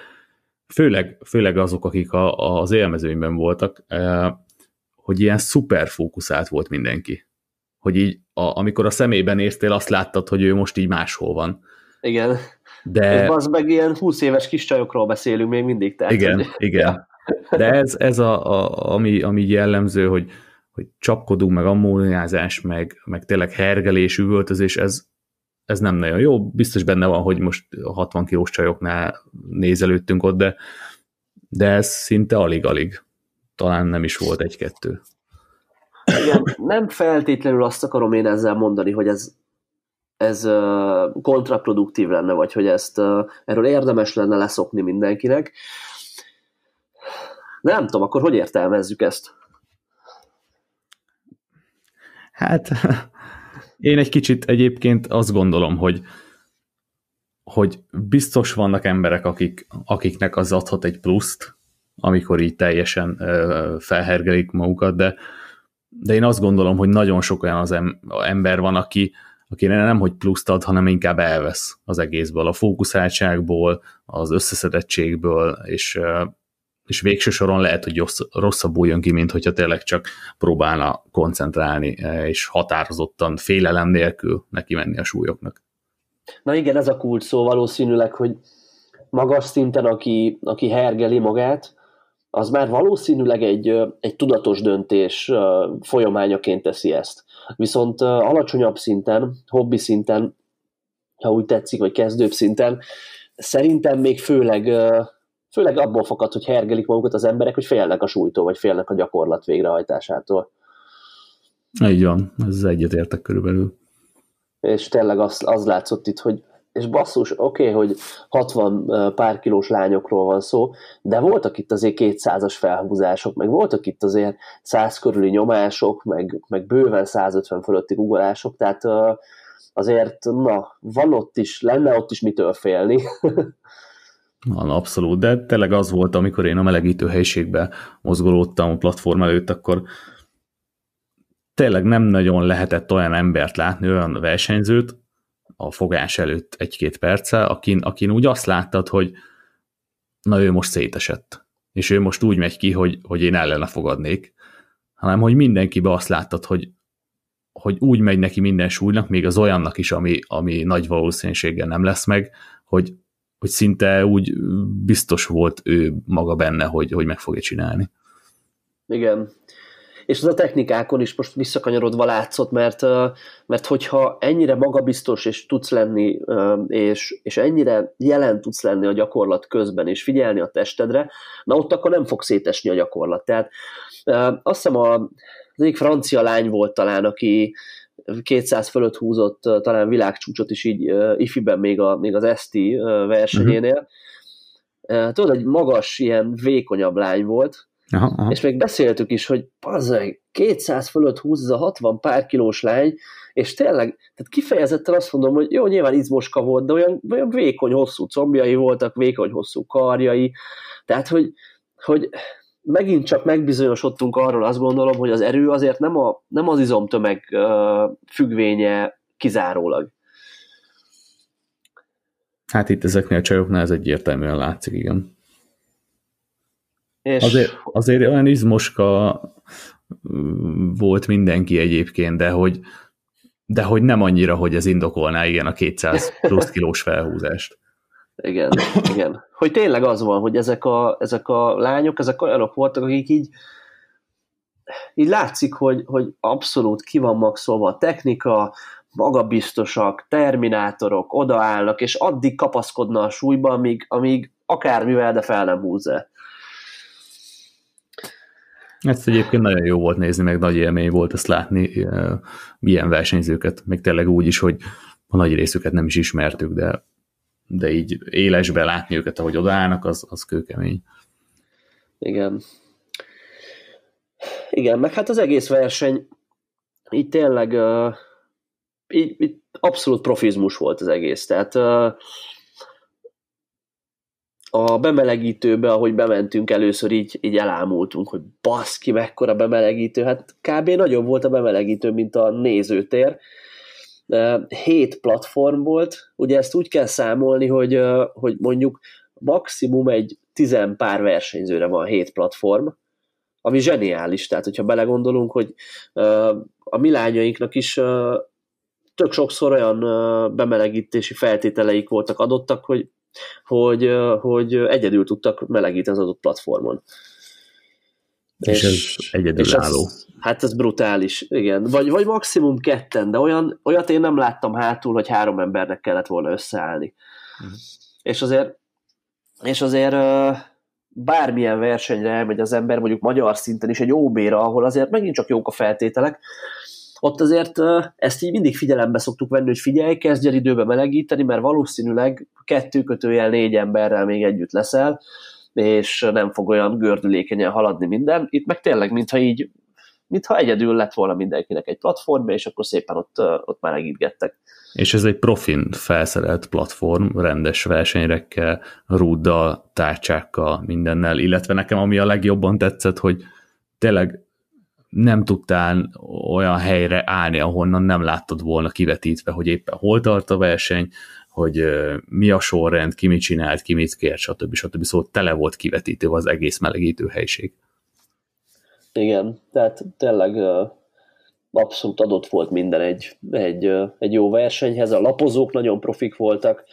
főleg, főleg azok, akik a, az élmezőnyben voltak, eh, hogy ilyen szuper fókuszált volt mindenki. Hogy így, a, amikor a szemében néztél, azt láttad, hogy ő most így máshol van. Igen. De... És az meg ilyen 20 éves kis csajokról beszélünk még mindig. Tehát, igen, hogy... igen. De ez, ez a, a, ami, ami jellemző, hogy, hogy csapkodunk, meg ammóniázás, meg, meg tényleg hergelés, üvöltözés, ez, ez nem nagyon jó. Biztos benne van, hogy most 60 kilós csajoknál nézelődtünk ott, de, de ez szinte alig-alig. Talán nem is volt egy-kettő. Igen, nem feltétlenül azt akarom én ezzel mondani, hogy ez, ez kontraproduktív lenne, vagy hogy ezt erről érdemes lenne leszokni mindenkinek. Nem tudom, akkor hogy értelmezzük ezt? Hát én egy kicsit egyébként azt gondolom, hogy, hogy biztos vannak emberek, akik, akiknek az adhat egy pluszt, amikor így teljesen ö, felhergelik magukat, de, de én azt gondolom, hogy nagyon sok olyan az ember van, aki, aki nem hogy pluszt ad, hanem inkább elvesz az egészből, a fókuszáltságból, az összeszedettségből, és és végső soron lehet, hogy rosszabbul jön ki, mint hogyha tényleg csak próbálna koncentrálni, eh, és határozottan félelem nélkül neki menni a súlyoknak. Na igen, ez a kult szó valószínűleg, hogy magas szinten, aki, aki hergeli magát, az már valószínűleg egy, egy tudatos döntés folyamányaként teszi ezt. Viszont alacsonyabb szinten, hobbi szinten, ha úgy tetszik, vagy kezdőbb szinten, szerintem még főleg Főleg abból fakad, hogy hergelik magukat az emberek, hogy félnek a súlytól, vagy félnek a gyakorlat végrehajtásától. Így van, ez egyetértek körülbelül. És tényleg az, az látszott itt, hogy és basszus, oké, okay, hogy 60 pár kilós lányokról van szó, de voltak itt azért 200-as felhúzások, meg voltak itt azért 100 körüli nyomások, meg, meg bőven 150 fölötti ugorások, tehát azért, na, van ott is, lenne ott is mitől félni. Abszolút, de tényleg az volt, amikor én a melegítő helyiségbe mozgolódtam a platform előtt, akkor tényleg nem nagyon lehetett olyan embert látni, olyan versenyzőt a fogás előtt egy-két perccel, akin, akin úgy azt láttad, hogy na ő most szétesett, és ő most úgy megy ki, hogy, hogy én ellene fogadnék, hanem hogy mindenkibe azt láttad, hogy, hogy úgy megy neki minden súlynak, még az olyannak is, ami, ami nagy valószínűséggel nem lesz meg, hogy hogy szinte úgy biztos volt ő maga benne, hogy, hogy meg fogja csinálni. Igen. És az a technikákon is most visszakanyarodva látszott, mert, mert hogyha ennyire magabiztos és tudsz lenni, és, és ennyire jelen tudsz lenni a gyakorlat közben, és figyelni a testedre, na ott akkor nem fog szétesni a gyakorlat. Tehát azt hiszem a, az egyik francia lány volt talán, aki 200 fölött húzott talán világcsúcsot is így ifiben még, a, még az Esti versenyénél. Uh-huh. Tudod, egy magas, ilyen vékonyabb lány volt, aha, aha. és még beszéltük is, hogy pazzeg, 200 fölött húz a 60 pár kilós lány, és tényleg, tehát kifejezetten azt mondom, hogy jó, nyilván izmoska volt, de olyan, olyan vékony, hosszú combjai voltak, vékony, hosszú karjai, tehát, hogy, hogy megint csak megbizonyosodtunk arról, azt gondolom, hogy az erő azért nem, a, nem az izomtömeg uh, függvénye kizárólag. Hát itt ezeknél a csajoknál ez egyértelműen látszik, igen. És... Azért, azért olyan izmoska volt mindenki egyébként, de hogy, de hogy nem annyira, hogy ez indokolná igen a 200 plusz kilós felhúzást. Igen, igen. Hogy tényleg az van, hogy ezek a, ezek a lányok, ezek olyanok voltak, akik így így látszik, hogy, hogy abszolút ki van maxolva a technika, magabiztosak, terminátorok, odaállnak, és addig kapaszkodna a súlyba, amíg, amíg akármivel, de fel nem húzza. Ezt egyébként nagyon jó volt nézni, meg nagy élmény volt ezt látni, milyen versenyzőket, meg tényleg úgy is, hogy a nagy részüket nem is ismertük, de, de így élesbe látni őket, ahogy odaállnak, az, az kőkemény. Igen. Igen, meg hát az egész verseny így tényleg uh, így, így abszolút profizmus volt az egész, tehát uh, a bemelegítőbe, ahogy bementünk először, így, így elámultunk, hogy baszki, mekkora bemelegítő. Hát kb. nagyobb volt a bemelegítő, mint a nézőtér. Hét platform volt, ugye ezt úgy kell számolni, hogy, hogy mondjuk maximum egy tizen pár versenyzőre van hét platform, ami zseniális, tehát hogyha belegondolunk, hogy a mi lányainknak is tök sokszor olyan bemelegítési feltételeik voltak adottak, hogy hogy, hogy egyedül tudtak melegíteni az adott platformon. És, és ez egyedülálló. Hát ez brutális, igen. Vagy, vagy maximum ketten, de olyan, olyat én nem láttam hátul, hogy három embernek kellett volna összeállni. Uh-huh. És azért, és azért bármilyen versenyre elmegy az ember, mondjuk magyar szinten is egy OB-ra, ahol azért megint csak jók a feltételek, ott azért ezt így mindig figyelembe szoktuk venni, hogy figyelj, kezdj el időbe melegíteni, mert valószínűleg kettő kötőjel négy emberrel még együtt leszel, és nem fog olyan gördülékenyen haladni minden. Itt meg tényleg, mintha így, mintha egyedül lett volna mindenkinek egy platformja, és akkor szépen ott, ott már megítgettek. És ez egy profin felszerelt platform, rendes versenyrekkel, rúddal, tárcsákkal, mindennel, illetve nekem ami a legjobban tetszett, hogy tényleg nem tudtál olyan helyre állni, ahonnan nem láttad volna kivetítve, hogy éppen hol tart a verseny, hogy mi a sorrend, ki mit csinált, ki mit kért, stb. stb. Szóval tele volt kivetítő az egész melegítő helység. Igen, tehát tényleg abszolút adott volt minden egy, egy, egy jó versenyhez. A lapozók nagyon profik voltak,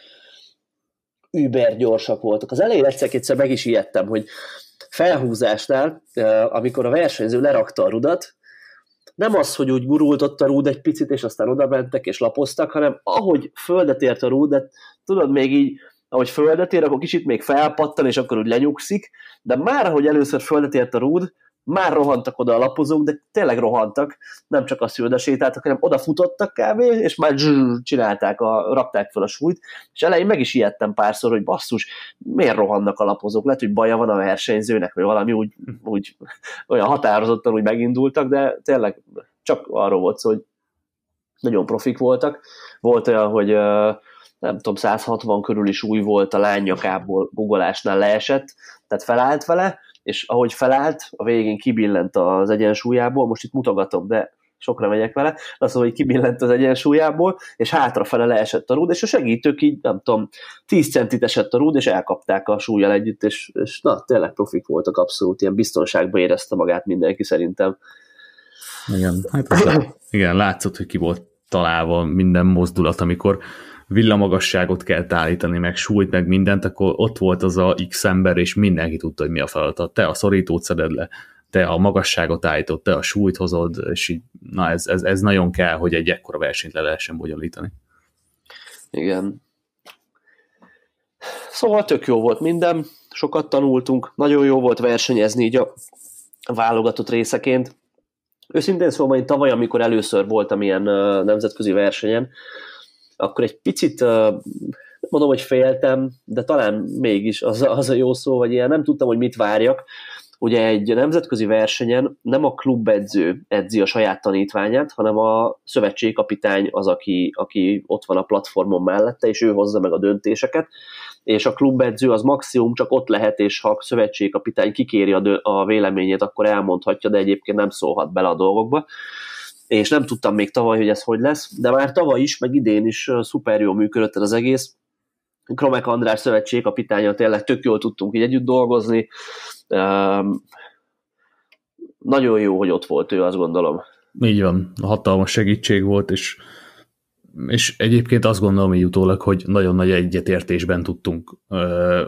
über gyorsak voltak. Az elején egyszer-kétszer meg is ijedtem, hogy felhúzásnál, amikor a versenyző lerakta a rudat, nem az, hogy úgy gurult ott a rúd egy picit, és aztán oda mentek és lapoztak, hanem ahogy földet ért a rúd, de tudod, még így, ahogy földet ér, akkor kicsit még felpattan, és akkor úgy lenyugszik, de már ahogy először földet ért a rúd, már rohantak oda a lapozók, de tényleg rohantak, nem csak a szülde sétáltak, hanem odafutottak kb. és már zsuzs, csinálták, a, rakták fel a súlyt, és elején meg is ijedtem párszor, hogy basszus, miért rohannak a lapozók, lehet, hogy baja van a versenyzőnek, vagy valami úgy, úgy olyan határozottan úgy megindultak, de tényleg csak arról volt szó, hogy nagyon profik voltak. Volt olyan, hogy nem tudom, 160 körül is új volt a lánynyakából gugolásnál leesett, tehát felállt vele, és ahogy felállt, a végén kibillent az egyensúlyából, most itt mutogatom, de sokra megyek vele, azt mondom, hogy kibillent az egyensúlyából, és hátrafele leesett a rúd, és a segítők így, nem tudom, 10 centit esett a rúd, és elkapták a súlyjal együtt, és, és na, tényleg profik voltak abszolút, ilyen biztonságban érezte magát mindenki szerintem. Igen, hát az, igen, látszott, hogy ki volt találva minden mozdulat, amikor villamagasságot kell állítani, meg súlyt, meg mindent, akkor ott volt az a X ember, és mindenki tudta, hogy mi a feladat. Te a szorítót szeded le, te a magasságot állítod, te a súlyt hozod, és így, na ez, ez, ez nagyon kell, hogy egy ekkora versenyt le lehessen bonyolítani. Igen. Szóval tök jó volt minden, sokat tanultunk, nagyon jó volt versenyezni így a válogatott részeként. Őszintén szóval én tavaly, amikor először voltam ilyen nemzetközi versenyen, akkor egy picit mondom, hogy féltem, de talán mégis az, az a jó szó, vagy ilyen nem tudtam, hogy mit várjak. Ugye egy nemzetközi versenyen nem a klubedző edzi a saját tanítványát, hanem a szövetségkapitány az, aki, aki ott van a platformon mellette, és ő hozza meg a döntéseket. És a klubedző az maximum csak ott lehet, és ha a szövetségkapitány kikéri a, a véleményét, akkor elmondhatja, de egyébként nem szólhat bele a dolgokba és nem tudtam még tavaly, hogy ez hogy lesz, de már tavaly is, meg idén is szuper jól működött az egész. Kromek András szövetség kapitánya tényleg tök jól tudtunk így együtt dolgozni. Um, nagyon jó, hogy ott volt ő, azt gondolom. Így van, hatalmas segítség volt, és, és egyébként azt gondolom hogy utólag, hogy nagyon nagy egyetértésben tudtunk. Uh,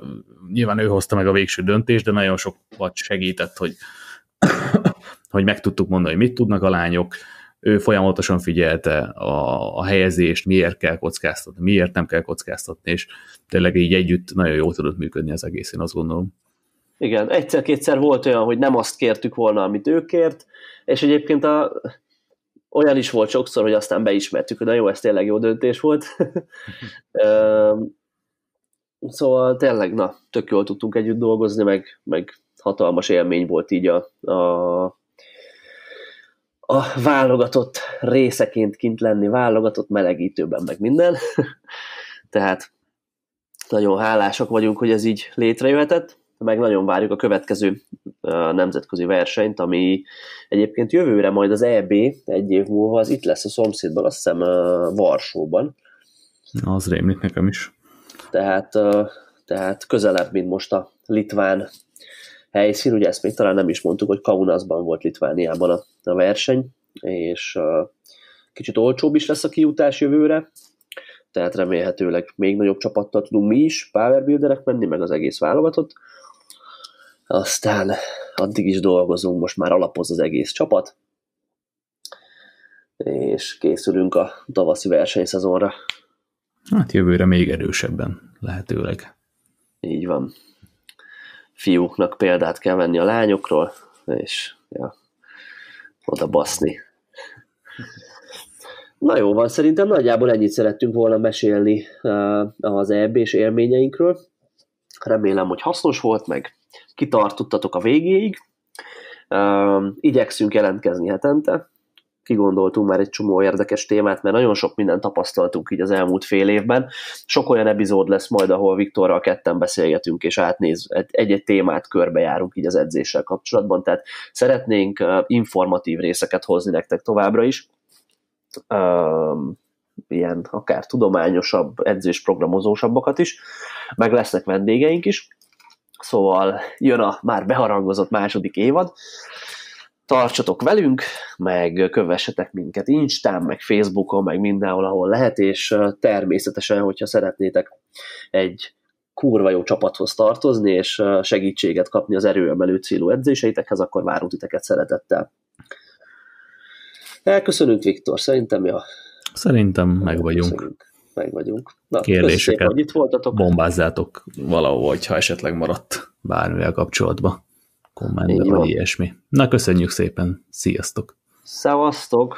nyilván ő hozta meg a végső döntést, de nagyon sok vagy segített, hogy, hogy meg tudtuk mondani, hogy mit tudnak a lányok, ő folyamatosan figyelte a, a helyezést, miért kell kockáztatni, miért nem kell kockáztatni, és tényleg így együtt nagyon jól tudott működni az egész, én azt gondolom. Igen, egyszer-kétszer volt olyan, hogy nem azt kértük volna, amit ő kért, és egyébként a, olyan is volt sokszor, hogy aztán beismertük, hogy na jó, ez tényleg jó döntés volt. szóval tényleg, na, tök jól tudtunk együtt dolgozni, meg, meg hatalmas élmény volt így a, a a válogatott részeként kint lenni, válogatott melegítőben, meg minden. Tehát nagyon hálásak vagyunk, hogy ez így létrejöhetett, meg nagyon várjuk a következő nemzetközi versenyt, ami egyébként jövőre majd az EB egy év múlva az itt lesz a szomszédban, azt hiszem Varsóban. Az rémlik nekem is. Tehát, tehát közelebb, mint most a litván helyszín, ugye ezt még talán nem is mondtuk, hogy Kaunasban volt Litvániában a, a verseny, és kicsit olcsóbb is lesz a kijutás jövőre, tehát remélhetőleg még nagyobb csapattal tudunk mi is, powerbuilderek menni, meg az egész válogatott. Aztán addig is dolgozunk, most már alapoz az egész csapat, és készülünk a tavaszi versenyszezonra. Hát jövőre még erősebben lehetőleg. Így van fiúknak példát kell venni a lányokról, és ja, oda baszni. Na jó van, szerintem nagyjából ennyit szerettünk volna mesélni uh, az EB-s élményeinkről. Remélem, hogy hasznos volt, meg kitartottatok a végéig. Igyekszünk jelentkezni hetente, kigondoltunk már egy csomó érdekes témát, mert nagyon sok mindent tapasztaltunk így az elmúlt fél évben. Sok olyan epizód lesz majd, ahol Viktorral ketten beszélgetünk, és átnéz, egy-egy témát körbejárunk így az edzéssel kapcsolatban, tehát szeretnénk informatív részeket hozni nektek továbbra is. Um, ilyen akár tudományosabb, edzésprogramozósabbakat is, meg lesznek vendégeink is, szóval jön a már beharangozott második évad, tartsatok velünk, meg kövessetek minket Instán, meg Facebookon, meg mindenhol, ahol lehet, és természetesen, hogyha szeretnétek egy kurva jó csapathoz tartozni, és segítséget kapni az erőemelő célú edzéseitekhez, akkor várunk titeket szeretettel. Elköszönünk, Viktor, szerintem ja. Szerintem meg vagyunk. Meg vagyunk. Na, Kérdéseket hogy itt voltatok. bombázzátok valahol, ha esetleg maradt bármivel kapcsolatban kommentbe, vagy ilyesmi. Na, köszönjük szépen, sziasztok! Szevasztok!